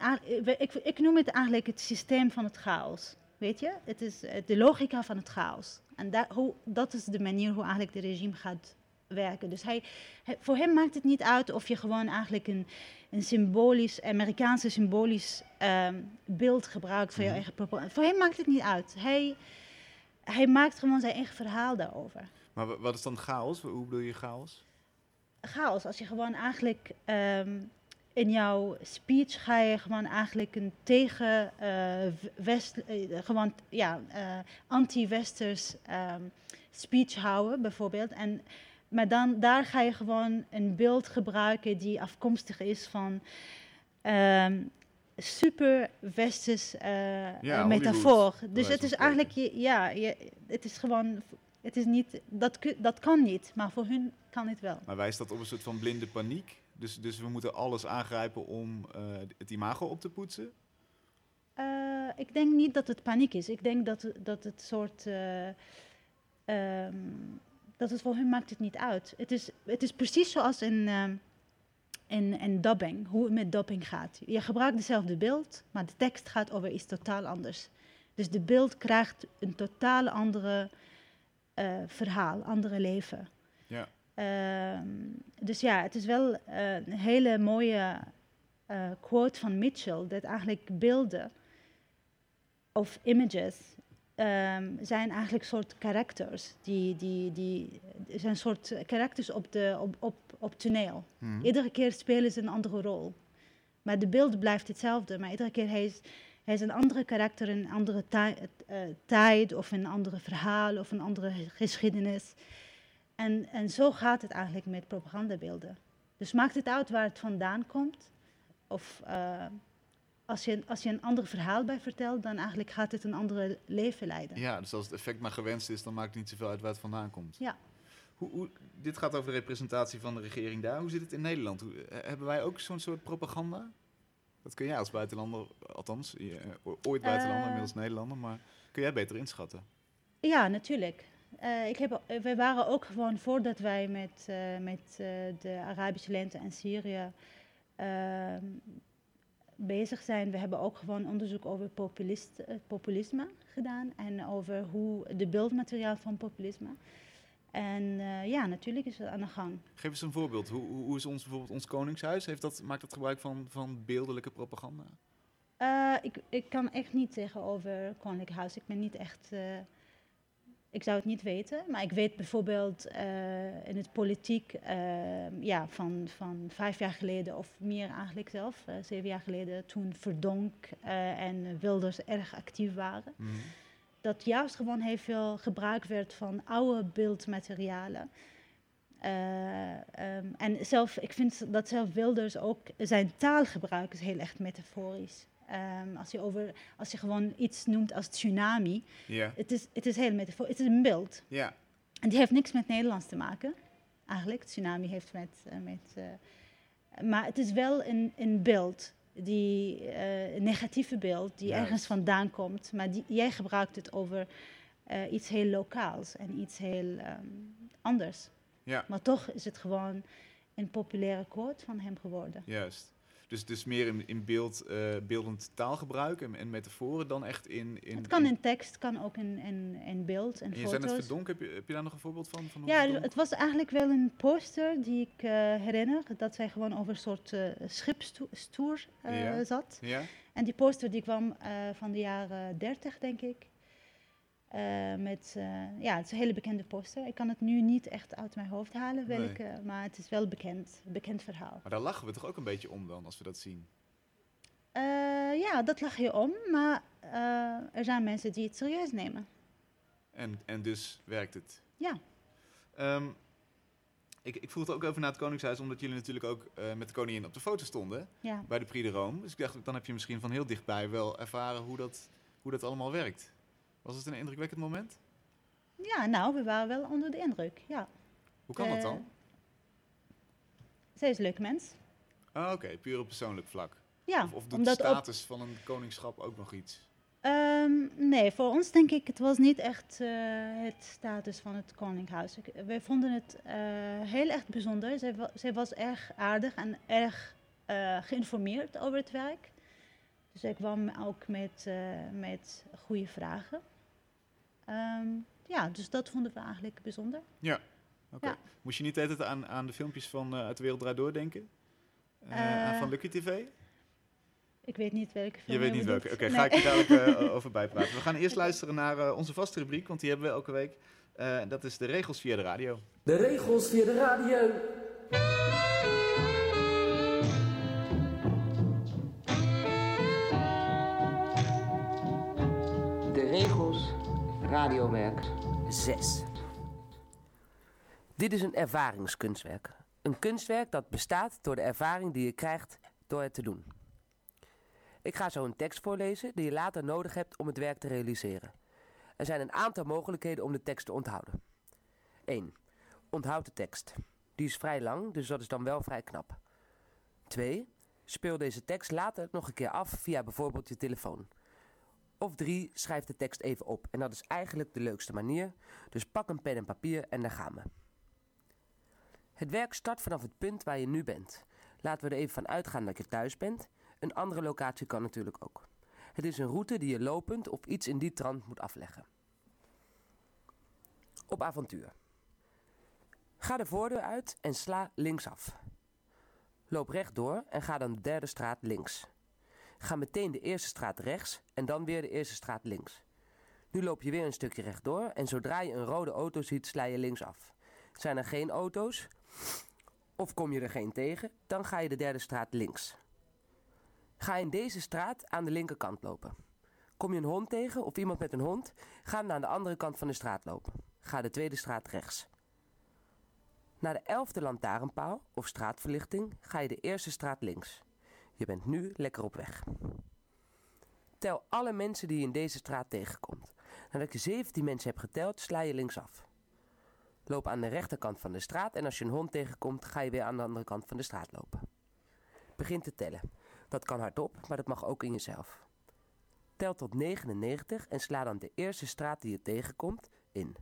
Ik, ik noem het eigenlijk het systeem van het chaos. Weet je? Het is de logica van het chaos. En dat, hoe, dat is de manier hoe eigenlijk het regime gaat werken. Dus hij, voor hem maakt het niet uit of je gewoon eigenlijk een, een symbolisch, Amerikaanse symbolisch um, beeld gebruikt voor mm. je eigen. Voor hem maakt het niet uit. Hij, hij maakt gewoon zijn eigen verhaal daarover. Maar wat is dan chaos? Hoe bedoel je chaos? Chaos, als je gewoon eigenlijk um, in jouw speech ga je gewoon eigenlijk een tegen uh, West, uh, gewoon ja, uh, anti-westers um, speech houden, bijvoorbeeld. En maar dan, daar ga je gewoon een beeld gebruiken die afkomstig is van um, super westers uh, ja, metafoor. Dus het is eigenlijk, je, ja, je, het is gewoon, het is niet, dat, dat kan niet, maar voor hun kan het wel. Maar wijst dat op een soort van blinde paniek? Dus, dus we moeten alles aangrijpen om uh, het imago op te poetsen? Uh, ik denk niet dat het paniek is. Ik denk dat, dat het soort... Um, dat het voor hun maakt het niet uit. Het is, het is precies zoals in, uh, in, in dubbing, hoe het met dubbing gaat. Je gebruikt dezelfde beeld, maar de tekst gaat over iets totaal anders. Dus de beeld krijgt een totaal andere uh, verhaal, andere leven. Ja. Uh, dus ja, het is wel uh, een hele mooie uh, quote van Mitchell, dat eigenlijk beelden of images um, zijn eigenlijk soort karakters. Die, die, die zijn soort karakters op, de, op, op, op toneel. Hmm. Iedere keer spelen ze een andere rol. Maar de beeld blijft hetzelfde. Maar iedere keer hij is hij is een andere karakter in een andere uh, tijd of een andere verhaal of een andere geschiedenis. En, en zo gaat het eigenlijk met propagandabeelden. Dus maakt het uit waar het vandaan komt? Of uh, als je, als je een ander verhaal bij vertelt, dan eigenlijk gaat het een andere leven leiden. Ja, dus als het effect maar gewenst is, dan maakt het niet zoveel uit waar het vandaan komt. Ja. Hoe, hoe, dit gaat over de representatie van de regering daar. Hoe zit het in Nederland? Hoe, eh, hebben wij ook zo'n soort propaganda? Dat kun jij als buitenlander, althans, je, eh, ooit buitenlander, uh, inmiddels Nederlander, maar kun jij beter inschatten? Ja, natuurlijk. Uh, ik heb, wij waren ook gewoon voordat wij met, uh, met de Arabische lente en Syrië ehm, bezig zijn. We hebben ook gewoon onderzoek over populist, eh, populisme gedaan en over hoe de beeldmateriaal van populisme. En eh, ja, natuurlijk is het aan de gang. Geef eens een voorbeeld. Hoe, hoe is ons, bijvoorbeeld ons Koningshuis? Heeft dat, maakt dat gebruik van, van beeldelijke propaganda? Eh, ik, ik kan echt niet zeggen over Koninklijk Huis. Ik ben niet echt. Ik zou het niet weten. Maar ik weet bijvoorbeeld eh, in het politiek. eh, ja, van, van vijf jaar geleden of meer eigenlijk zelf. eh, zeven jaar geleden. Toen Verdonk en Wilders erg actief waren. Mhm. Dat juist gewoon heel veel gebruik werd van oude beeldmaterialen. Eh, ehm, en zelf, ik vind dat zelf Wilders ook zijn taalgebruik is heel echt metaforisch. Ehm, als, je over, als je gewoon iets noemt als tsunami, het is, het is heel metaforisch, het is een beeld. Ja. En die heeft niks met Nederlands te maken, eigenlijk. Tsunami heeft met... eh, met eh, maar het is wel een, een beeld, die, eh, een negatieve beeld, die ergens vandaan komt. Maar die, jij gebruikt het over iets heel lokaals en iets heel ehm, anders. Ja, Maar toch is het gewoon een populaire quote van hem geworden. juist. Dus, dus meer in, in beeld, eh, beeldend taalgebruik en, en metaforen dan echt in... in het kan in, in tekst, het kan ook in, in, in beeld en en je zei foto's. verdonk, heb je, heb je daar nog een voorbeeld van? van Ja, het was eigenlijk wel een poster die ik eh, herinner. Dat zij gewoon over een soort schipstoer eh, Ja. zat. Ja? En die poster die kwam van de jaren 30, denk ik. Eh, met, eh, ja, het is een hele bekende poster. Ik kan het nu niet echt uit mijn hoofd halen, Nee. welke, maar het is wel bekend, een bekend verhaal. Maar daar lachen we toch ook een beetje om dan, als we dat zien? Eh, ja, dat lach je om, maar eh, er zijn mensen die het serieus nemen. En, en dus werkt het. Ja. Ehm, ik, ik vroeg het ook over naar het Koningshuis, omdat jullie natuurlijk ook eh, met de koningin op de foto stonden Ja. bij de Prix de Rome. Dus ik dacht, dan heb je misschien van heel dichtbij wel ervaren hoe dat, hoe dat allemaal werkt. Was het een indrukwekkend moment? ja, nou, we waren wel onder de indruk, ja. Hoe kan dat Eh, dan? Zij is een leuk mens. Ah, Oké, puur op persoonlijk vlak. Ja, Of, of doet de op status van een koningschap ook nog iets? Ehm, nee, voor ons denk ik, het was niet echt eh, het status van het Koninkhuis. Ik- Wij vonden het eh, heel erg bijzonder. Zij, wa- zij was erg aardig en erg geïnformeerd over het werk. Dus ik kwam ook met, met goede vragen. Ehm, ja, dus dat vonden we eigenlijk bijzonder. Oké. Ja. Moest je niet altijd aan, aan de filmpjes van eh, Uit de Wereld Draait Door denken? Eh, Eh, van Lucky TV? Ik weet niet welke film Je weet niet bedoelt. welke. Oké, Nee. ga ik je dadelijk eh, over bijpraten. We gaan eerst luisteren naar eh, onze vaste rubriek, want die hebben we elke week. Eh, dat is de regels via de radio. De regels via de radio. Radiowerk. 6. Dit is een ervaringskunstwerk. Een kunstwerk dat bestaat door de ervaring die je krijgt door het te doen. Ik ga zo een tekst voorlezen die je later nodig hebt om het werk te realiseren. Er zijn een aantal mogelijkheden om de tekst te onthouden. 1. Onthoud de tekst. Die is vrij lang, dus dat is dan wel vrij knap. 2. Speel deze tekst later nog een keer af via bijvoorbeeld je telefoon. Of 3. Schrijf de tekst even op. En dat is eigenlijk de leukste manier, dus pak een pen en papier en daar gaan we. Het werk start vanaf het punt waar je nu bent. Laten we er even van uitgaan dat je thuis bent. Een andere locatie kan natuurlijk ook. Het is een route die je lopend of iets in die trant moet afleggen. Op avontuur. Ga de voordeur uit en sla linksaf. Loop rechtdoor en ga dan de derde straat links. Ga meteen de eerste straat rechts en dan weer de eerste straat links. Nu loop je weer een stukje rechtdoor en zodra je een rode auto ziet, sla je linksaf. Zijn er geen auto's of kom je er geen tegen, dan ga je de derde straat links. Ga in deze straat aan de linkerkant lopen. Kom je een hond tegen of iemand met een hond, ga dan aan de andere kant van de straat lopen. Ga de tweede straat rechts. Naar de elfde lantaarnpaal of straatverlichting ga je de eerste straat links. Je bent nu lekker op weg. Tel alle mensen die je in deze straat tegenkomt. Nadat je 17 mensen hebt geteld, sla je linksaf. Loop aan de rechterkant van de straat en als je een hond tegenkomt, ga je weer aan de andere kant van de straat lopen. Begin te tellen. Dat kan hardop, maar dat mag ook in jezelf. Tel tot 99 en sla dan de eerste straat die je tegenkomt in.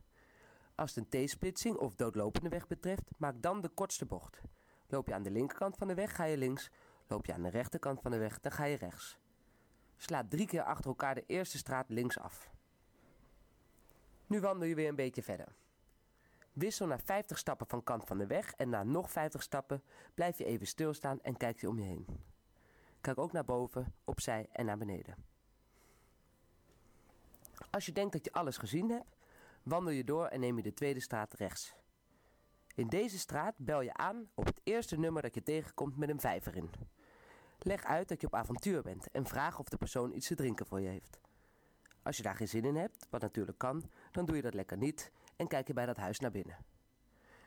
Als het een T-splitsing of doodlopende weg betreft, maak dan de kortste bocht. Loop je aan de linkerkant van de weg, ga je links. Loop je aan de rechterkant van de weg, dan ga je rechts. Sla drie keer achter elkaar de eerste straat links af. Nu wandel je weer een beetje verder. Wissel na 50 stappen van kant van de weg en na nog 50 stappen blijf je even stilstaan en kijk je om je heen. Kijk ook naar boven, opzij en naar beneden. Als je denkt dat je alles gezien hebt, wandel je door en neem je de tweede straat rechts. In deze straat bel je aan op het eerste nummer dat je tegenkomt met een vijver in. Leg uit dat je op avontuur bent en vraag of de persoon iets te drinken voor je heeft. Als je daar geen zin in hebt, wat natuurlijk kan, dan doe je dat lekker niet en kijk je bij dat huis naar binnen.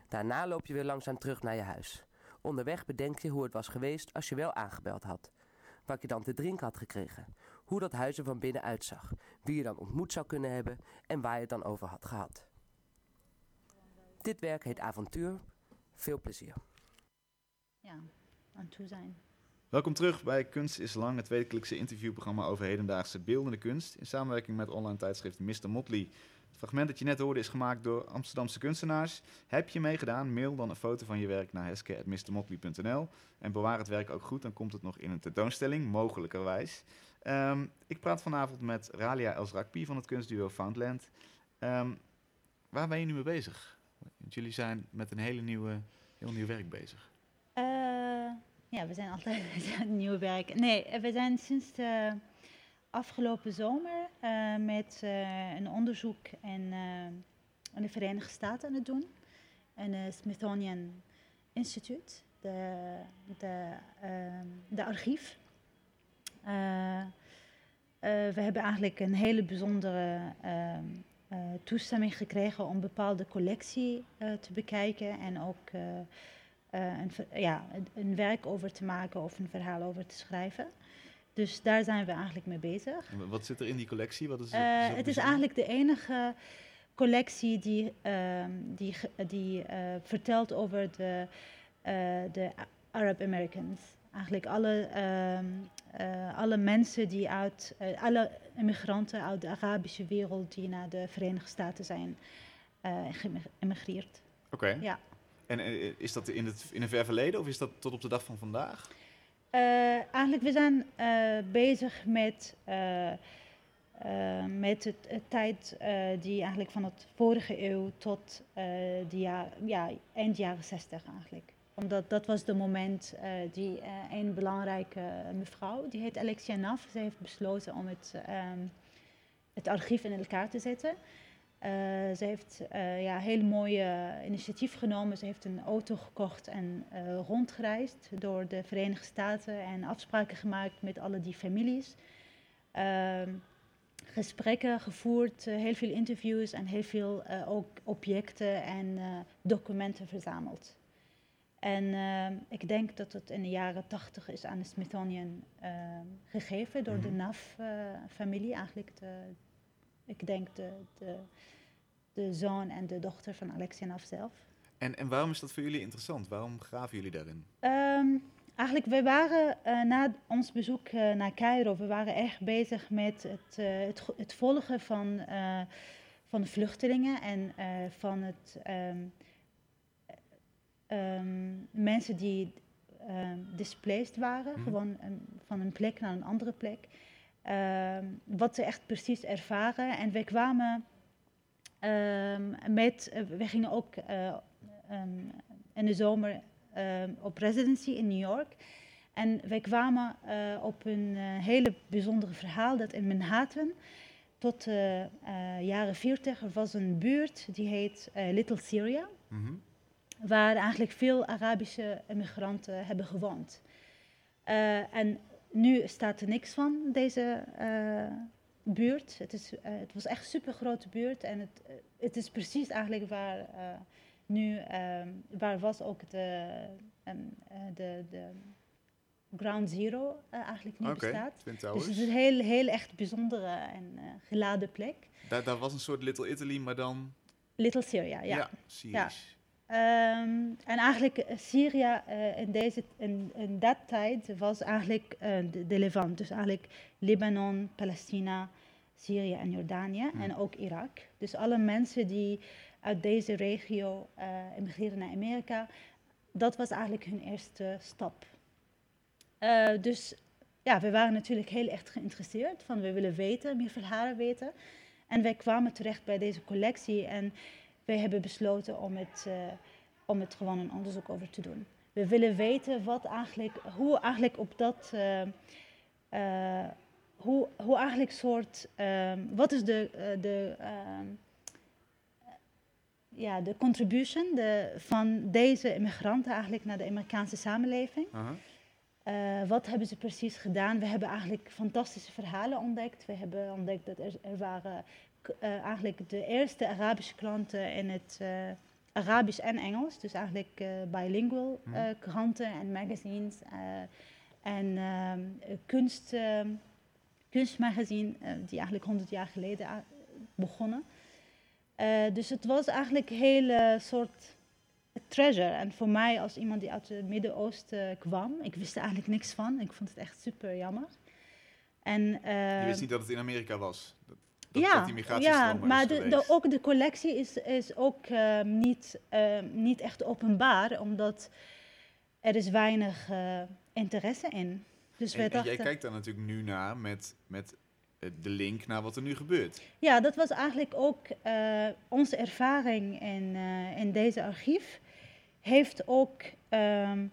Daarna loop je weer langzaam terug naar je huis. Onderweg bedenk je hoe het was geweest als je wel aangebeld had. Wat je dan te drinken had gekregen. Hoe dat huis er van binnen uitzag. Wie je dan ontmoet zou kunnen hebben en waar je het dan over had gehad. Dit werk heet avontuur. Veel plezier. Ja, aan toe zijn. Welkom terug bij Kunst is Lang, het wekelijkse interviewprogramma over hedendaagse beeldende kunst. In samenwerking met online tijdschrift Mr. Motley. Het fragment dat je net hoorde is gemaakt door Amsterdamse kunstenaars. Heb je meegedaan? Mail dan een foto van je werk naar heske.mrmotley.nl en bewaar het werk ook goed, dan komt het nog in een tentoonstelling, mogelijkerwijs. Ehm, ik praat vanavond met Ralia Elsrakpi van het kunstduo Foundland. Ehm, waar ben je nu mee bezig? Want jullie zijn met een hele nieuwe, heel nieuw werk bezig. Ja, we zijn altijd nieuw werk. Nee, eh, we zijn sinds de afgelopen zomer eh, met eh, een onderzoek in, de Verenigde Staten aan het doen. En het Smithsonian Institute, de, de, ehm, de archief. We hebben eigenlijk een hele bijzondere ehm, eh, toestemming gekregen om bepaalde collectie te bekijken en ook een, ver- ja, een, een werk over te maken of een verhaal over te schrijven. Dus daar zijn we eigenlijk mee bezig. Wat zit er in die collectie? Wat is, Eh, zo het is eigenlijk de enige collectie die, ehm, die, die eh, vertelt over de, eh, de Arab Americans. Eigenlijk alle, ehm, eh, alle mensen die uit, eh, alle immigranten uit de Arabische wereld die naar de Verenigde Staten zijn eh, geëmigreerd. Oké. Ja. En eh, is dat in het in een ver verleden of is dat tot op de dag van vandaag? Eh, eigenlijk, we zijn eh, bezig met, eh, met het, het tijd die eigenlijk van het vorige eeuw tot jaar, ja, eind jaren 60 eigenlijk. Omdat dat was de moment uh, die uh, een belangrijke mevrouw, die heet Alexia Naf, ze heeft besloten om het, um, het archief in elkaar te zetten. Uh, ze heeft uh, ja, een heel mooie initiatief genomen. Ze heeft een auto gekocht en uh, rondgereisd door de Verenigde Staten en afspraken gemaakt met alle die families. Ehm, gesprekken gevoerd, heel veel interviews en heel veel ook objecten en documenten verzameld. En ik denk dat het in de jaren tachtig is aan de Smithsonian uh, gegeven door de NAF-familie. Eigenlijk, de, ik denk de, de, de, zoon en de dochter van Alexia NAF zelf. En, en waarom is dat voor jullie interessant? Waarom graven jullie daarin? Um, Eigenlijk, we waren uh, na ons bezoek uh, naar Cairo, we waren echt bezig met het, uh, het, het, volgen van, van de vluchtelingen en van het, um, um, mensen die displaced waren, mm. gewoon van een plek naar een andere plek. Wat ze echt precies ervaren. En we kwamen met, we gingen ook in de zomer op residency in New York. En wij kwamen uh, op een hele bijzondere verhaal dat in Manhattan tot de jaren 40 er was een buurt die heet Little Syria. Mm -hmm. Waar eigenlijk veel Arabische immigranten hebben gewoond. en nu staat er niks van deze buurt. Het, is, het was echt een super grote buurt en het, het is precies eigenlijk waar nu, um, waar was ook de, um, uh, de, de Ground Zero eigenlijk nu okay, bestaat. Twin Dus het is een heel, heel echt bijzondere en geladen plek. Daar, daar, was een soort Little Italy, maar dan... Little Syria, ja. Ja, Syrisch. Ja. Um, en eigenlijk Syrië in, deze, in, in dat tijd was eigenlijk de, de Levant. Dus eigenlijk Libanon, Palestina, Syrië en Jordanië. En ook Irak. Dus alle mensen die uit deze regio uh, emigreren naar Amerika. Dat was eigenlijk hun eerste stap. Eh, dus ja, we waren natuurlijk heel echt geïnteresseerd. Van we willen weten, meer verhalen weten. En wij kwamen terecht bij deze collectie en wij hebben besloten om het, eh, om het gewoon een onderzoek over te doen. We willen weten wat eigenlijk, hoe eigenlijk op dat, eh, eh, hoe, hoe eigenlijk soort, wat is de, de, ja, de contribution de, van deze immigranten eigenlijk naar de Amerikaanse samenleving. Wat hebben ze precies gedaan? We hebben eigenlijk fantastische verhalen ontdekt. We hebben ontdekt dat er, er waren eh, eigenlijk de eerste Arabische klanten in het eh, Arabisch en Engels. Dus eigenlijk eh, bilingual Mhm. kranten en magazines. en ehm, eh, kunst, ehm, kunstmagazine, die eigenlijk 100 jaar geleden begonnen. Dus het was eigenlijk een hele soort treasure. En voor mij als iemand die uit het Midden-Oosten kwam, ik wist er eigenlijk niks van. Ik vond het echt super jammer. En, Je wist niet dat het in Amerika was. Dat, ja, dat die migratiestroom ja, maar de, de, ook de collectie is, is ook ehm, niet, ehm, niet echt openbaar, omdat er is weinig eh, interesse in. Dus En, wij en jij dachten, kijkt daar natuurlijk nu naar met, met eh, de link naar wat er nu gebeurt. ja, dat was eigenlijk ook eh, onze ervaring in, in deze archief. Heeft ook, ehm,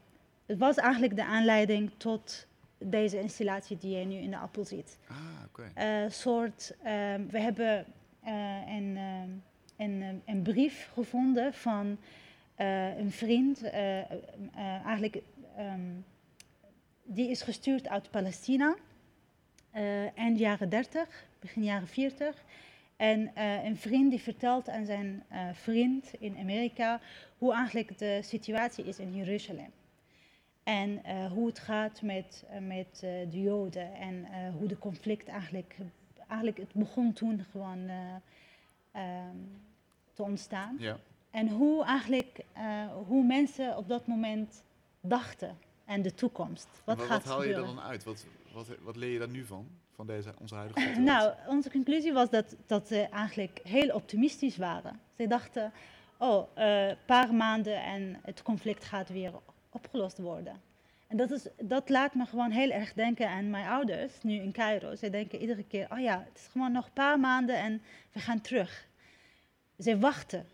het was eigenlijk de aanleiding tot deze installatie die je nu in de appel ziet. Ah, oké. eh, soort. ehm, we hebben eh, een, ehm, een, een brief gevonden van eh, een vriend, eh, eh, eh, eigenlijk. ehm, die is gestuurd uit Palestina, eh, eind jaren 30, begin jaren 40. En eh, een vriend die vertelt aan zijn eh, vriend in Amerika hoe eigenlijk de situatie is in Jeruzalem. En eh, hoe het gaat met, eh, met eh, de Joden en hoe de conflict eigenlijk, eigenlijk, het begon toen gewoon eh, ehm, te ontstaan. Ja. En hoe eigenlijk, hoe mensen op dat moment dachten en de toekomst. Wat, gaat wat haal je er dan uit? Wat, wat, wat leer je daar nu van? Van deze, onze huidige situatie? Nou, onze conclusie was dat, dat ze eigenlijk heel optimistisch waren. Ze dachten, oh, een paar maanden en het conflict gaat weer opgelost worden. En dat, is, dat laat me gewoon heel erg denken aan mijn ouders, nu in Cairo. Ze denken iedere keer, oh ja, het is gewoon nog een paar maanden en we gaan terug. Ze wachten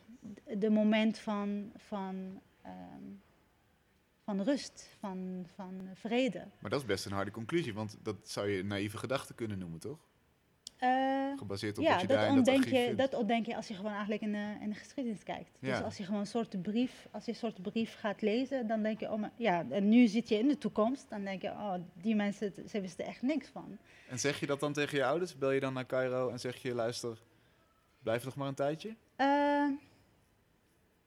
de moment van, van, ehm, van rust, van, van vrede. Maar dat is best een harde conclusie, want dat zou je naïeve gedachte kunnen noemen, toch? Eh, Gebaseerd op ja, wat je daar dat in dat ontdenk, je, vindt. dat ontdenk je als je gewoon eigenlijk in de, in de geschiedenis kijkt. Ja. Dus als je gewoon een soort brief, als je een soort brief gaat lezen, dan denk je, oh, maar, ja, en nu zit je in de toekomst, dan denk je, oh, die mensen, ze wisten echt niks van. En zeg je dat dan tegen je ouders? Bel je dan naar Cairo en zeg je, luister, blijf nog maar een tijdje? Eh,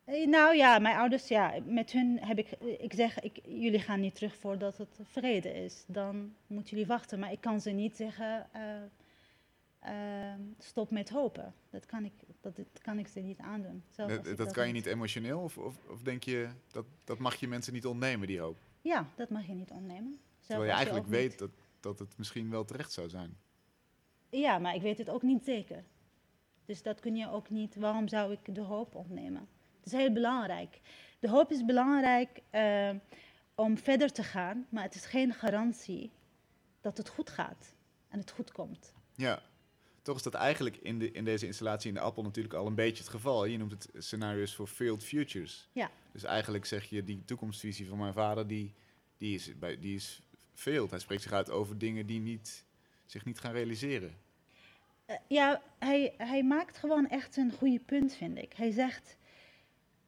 eh, nou ja, mijn ouders, ja, met hun heb ik, ik zeg, ik, jullie gaan niet terug voordat het vrede is. Dan moeten jullie wachten. Maar ik kan ze niet zeggen, eh, stop met hopen. Dat kan ik, dat, dat kan ik ze niet aandoen. Zelfs dat dat kan je niet emotioneel? Of, of, of denk je, dat, dat mag je mensen niet ontnemen, die hoop? Ja, dat mag je niet ontnemen. Zelfs Terwijl je eigenlijk weet niet- dat, dat het misschien wel terecht zou zijn. Ja, maar ik weet het ook niet zeker. Dus dat kun je ook niet. Waarom zou ik de hoop ontnemen? Het is heel belangrijk. De hoop is belangrijk eh, om verder te gaan, maar het is geen garantie dat het goed gaat en het goed komt. Ja, toch is dat eigenlijk in, de, in deze installatie in de appel natuurlijk al een beetje het geval. Je noemt het scenario's voor failed futures. Ja. Dus eigenlijk zeg je, die toekomstvisie van mijn vader, die, die, is, bij, die is failed. Hij spreekt zich uit over dingen die niet, zich niet gaan realiseren. Eh, ja, hij, hij maakt gewoon echt een goede punt, vind ik. Hij zegt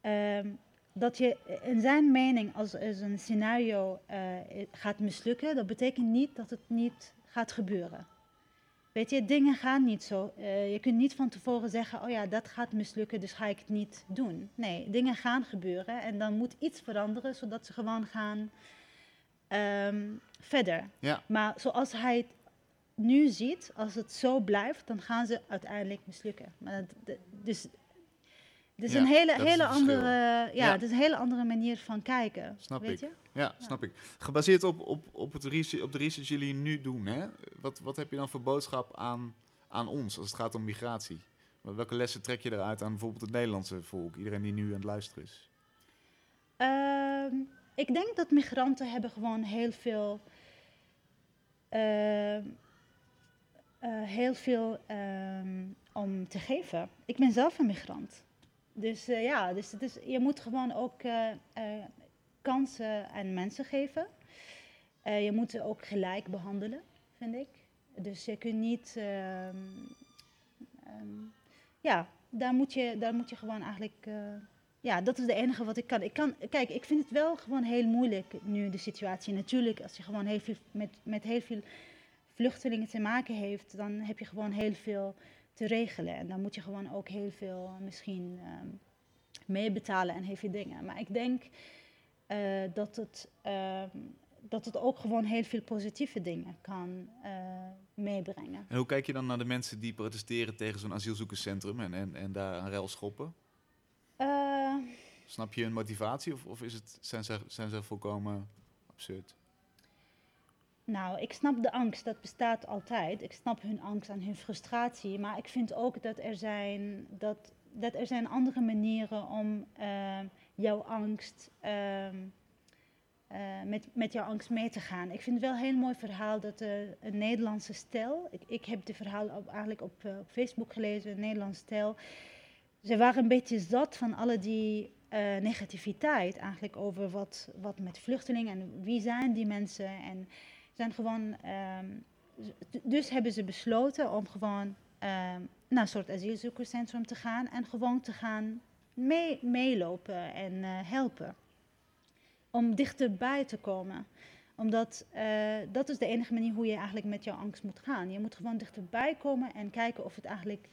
ehm, dat je in zijn mening, als, als een scenario eh, gaat mislukken, dat betekent niet dat het niet gaat gebeuren. Weet je, dingen gaan niet zo. Eh, je kunt niet van tevoren zeggen, oh ja, dat gaat mislukken, dus ga ik het niet doen. Nee, dingen gaan gebeuren en dan moet iets veranderen, zodat ze gewoon gaan ehm, verder. Ja. Maar zoals hij het nu ziet, als het zo blijft, dan gaan ze uiteindelijk mislukken. Maar dat, dat- dus het is Ja, een hele, hele andere, ja, Ja. het is een hele andere manier van kijken. Snap weet ik. je? Ja, snap ik. Gebaseerd op, op, op, het research, op de research die jullie nu doen, hè? Wat, wat heb je dan voor boodschap aan, aan ons als het gaat om migratie? Wel- Welke lessen trek je eruit aan bijvoorbeeld het Nederlandse volk? Iedereen die nu aan het luisteren is. Ehm, ik denk dat migranten hebben gewoon heel veel eh, eh, heel veel ehm, om te geven. Ik ben zelf een migrant. Dus eh, ja, dus je moet gewoon ook eh, eh, kansen aan mensen geven. Je moet ze ook gelijk behandelen, vind ik. Dus je kunt niet. ehm, ehm, ja, daar moet, je, daar moet je gewoon eigenlijk. ja, dat is het enige wat ik kan. ik kan. Kijk, ik vind het wel gewoon heel moeilijk nu, de situatie. Natuurlijk, als je gewoon heel veel, met, met heel veel vluchtelingen te maken heeft, dan heb je gewoon heel veel te regelen. En dan moet je gewoon ook heel veel misschien ehm, meebetalen en heel veel dingen. Maar ik denk eh, dat, het, ehm, dat het ook gewoon heel veel positieve dingen kan eh, meebrengen. En hoe kijk je dan naar de mensen die protesteren tegen zo'n asielzoekerscentrum en, en, en daar aan rel schoppen? Eh, Snap je hun motivatie of, of is het, zijn, ze, zijn ze volkomen absurd? Nou, ik snap de angst, dat bestaat altijd. Ik snap hun angst en hun frustratie. Maar ik vind ook dat er zijn, dat, dat er zijn andere manieren om ehm, jouw angst, ehm, eh, met, met jouw angst mee te gaan. Ik vind het wel een heel mooi verhaal dat er een Nederlandse stel, ik, ik heb het verhaal eigenlijk op, eh, op Facebook gelezen, een Nederlandse stel. Ze waren een beetje zat van alle die eh, negativiteit eigenlijk over wat, wat met vluchtelingen en wie zijn die mensen en zijn gewoon, ehm, dus hebben ze besloten om gewoon ehm, naar een soort asielzoekerscentrum te gaan en gewoon te gaan mee, meelopen en eh, helpen. Om dichterbij te komen. Omdat eh, dat is de enige manier hoe je eigenlijk met jouw angst moet gaan. Je moet gewoon dichterbij komen en kijken of het eigenlijk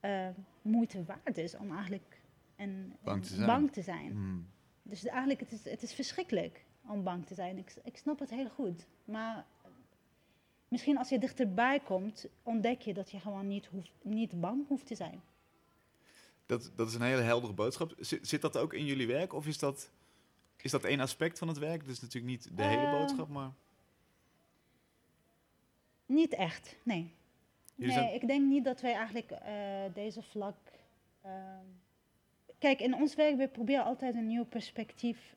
eh, moeite waard is om eigenlijk een, Bang te een- zijn. bang te zijn. Hmm. Dus eigenlijk, het is, het is verschrikkelijk om bang te zijn. Ik, ik snap het heel goed. Maar misschien als je dichterbij komt, ontdek je dat je gewoon niet, hoeft, niet bang hoeft te zijn. Dat, dat is een hele heldere boodschap. Zit, zit dat ook in jullie werk of is dat, is dat één aspect van het werk? Dus natuurlijk niet de hele Eh, boodschap, maar... Niet echt, nee. Jullie nee, zijn- ik denk niet dat wij eigenlijk eh, deze vlak. ehm, Kijk, in ons werk, we proberen altijd een nieuw perspectief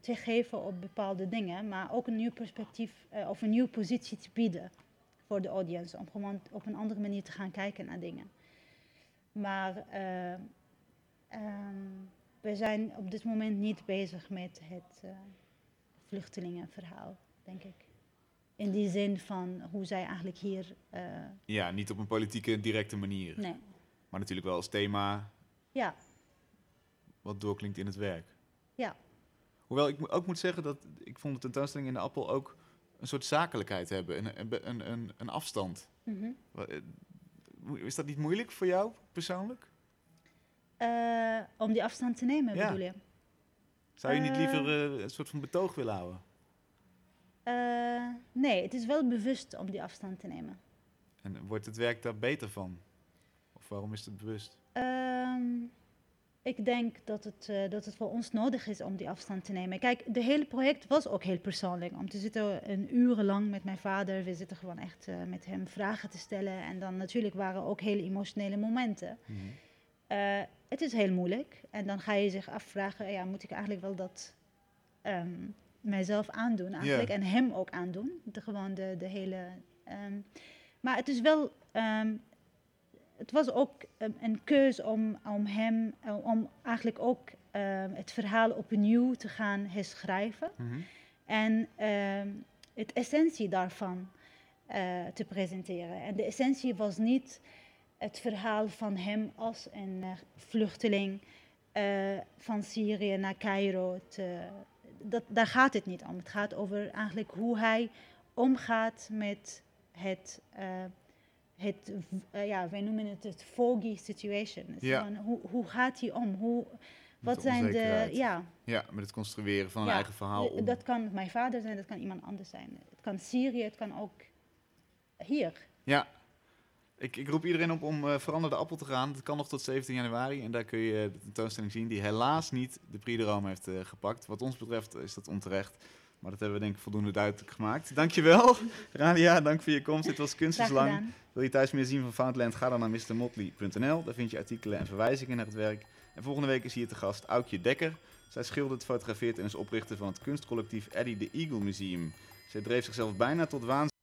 te geven op bepaalde dingen, maar ook een nieuw perspectief eh, of een nieuwe positie te bieden voor de audience, om gewoon op een andere manier te gaan kijken naar dingen. Maar eh, ehm, we zijn op dit moment niet bezig met het eh, vluchtelingenverhaal, denk ik. In die zin van hoe zij eigenlijk hier. Ja, niet op een politieke directe manier. nee. Maar natuurlijk wel als thema Ja, wat doorklinkt in het werk. Ja. Hoewel ik ook moet zeggen dat ik vond de tentoonstelling in de Appel ook een soort zakelijkheid hebben. Een, een, een, een, afstand. mhm. Eh, Is dat niet moeilijk voor jou persoonlijk? Eh, om die afstand te nemen, Ja. bedoel je? Zou je niet liever eh, een soort van betoog willen houden? Nee, het is wel bewust om die afstand te nemen. En wordt het werk daar beter van? Of waarom is het bewust? Ehm, ik denk dat het, eh, dat het voor ons nodig is om die afstand te nemen. Kijk, het hele project was ook heel persoonlijk. Om te zitten een uren lang met mijn vader. We zitten gewoon echt eh, met hem vragen te stellen. En dan natuurlijk waren ook hele emotionele momenten. Eh, het is heel moeilijk. En dan ga je zich afvragen, ja, moet ik eigenlijk wel dat ehm, mijzelf aandoen eigenlijk. En hem ook aandoen. De, gewoon de, de hele... ehm, maar het is wel... ehm, het was ook een, een keus om, om hem, eh, om eigenlijk ook ehm, het verhaal opnieuw te gaan herschrijven. Mhm. En ehm, het essentie daarvan eh, te presenteren. En de essentie was niet het verhaal van hem als een eh, vluchteling van Syrië naar Cairo. Te, dat, daar gaat het niet om. Het gaat over eigenlijk hoe hij omgaat met het, het eh, ja, wij noemen het het foggy situation. Ja. gewoon, hoe, hoe gaat hij om? Hoe, wat de zijn de, ja, Ja, met het construeren van een eigen verhaal. Om. Dat kan mijn vader zijn, dat kan iemand anders zijn. Het kan Syrië, het kan ook hier. Ja. Ik, ik roep iedereen op om eh verander de appel te gaan. Dat kan nog tot 17 januari. En daar kun je de tentoonstelling zien die helaas niet de Prix de Rome heeft eh, gepakt. Wat ons betreft is dat onterecht. Maar dat hebben we denk ik voldoende duidelijk gemaakt. Dankjewel, Radia. Dank voor je komst. Dit was Kunst is Graag Lang. gedaan. Wil je thuis meer zien van Foundland? Ga dan naar mrmotley.nl. Daar vind je artikelen en verwijzingen naar het werk. En volgende week is hier te gast Aukje Dekker. Zij schildert, fotografeert en is oprichter van het kunstcollectief Eddie the Eagle Museum. Zij dreef zichzelf bijna tot waanzin.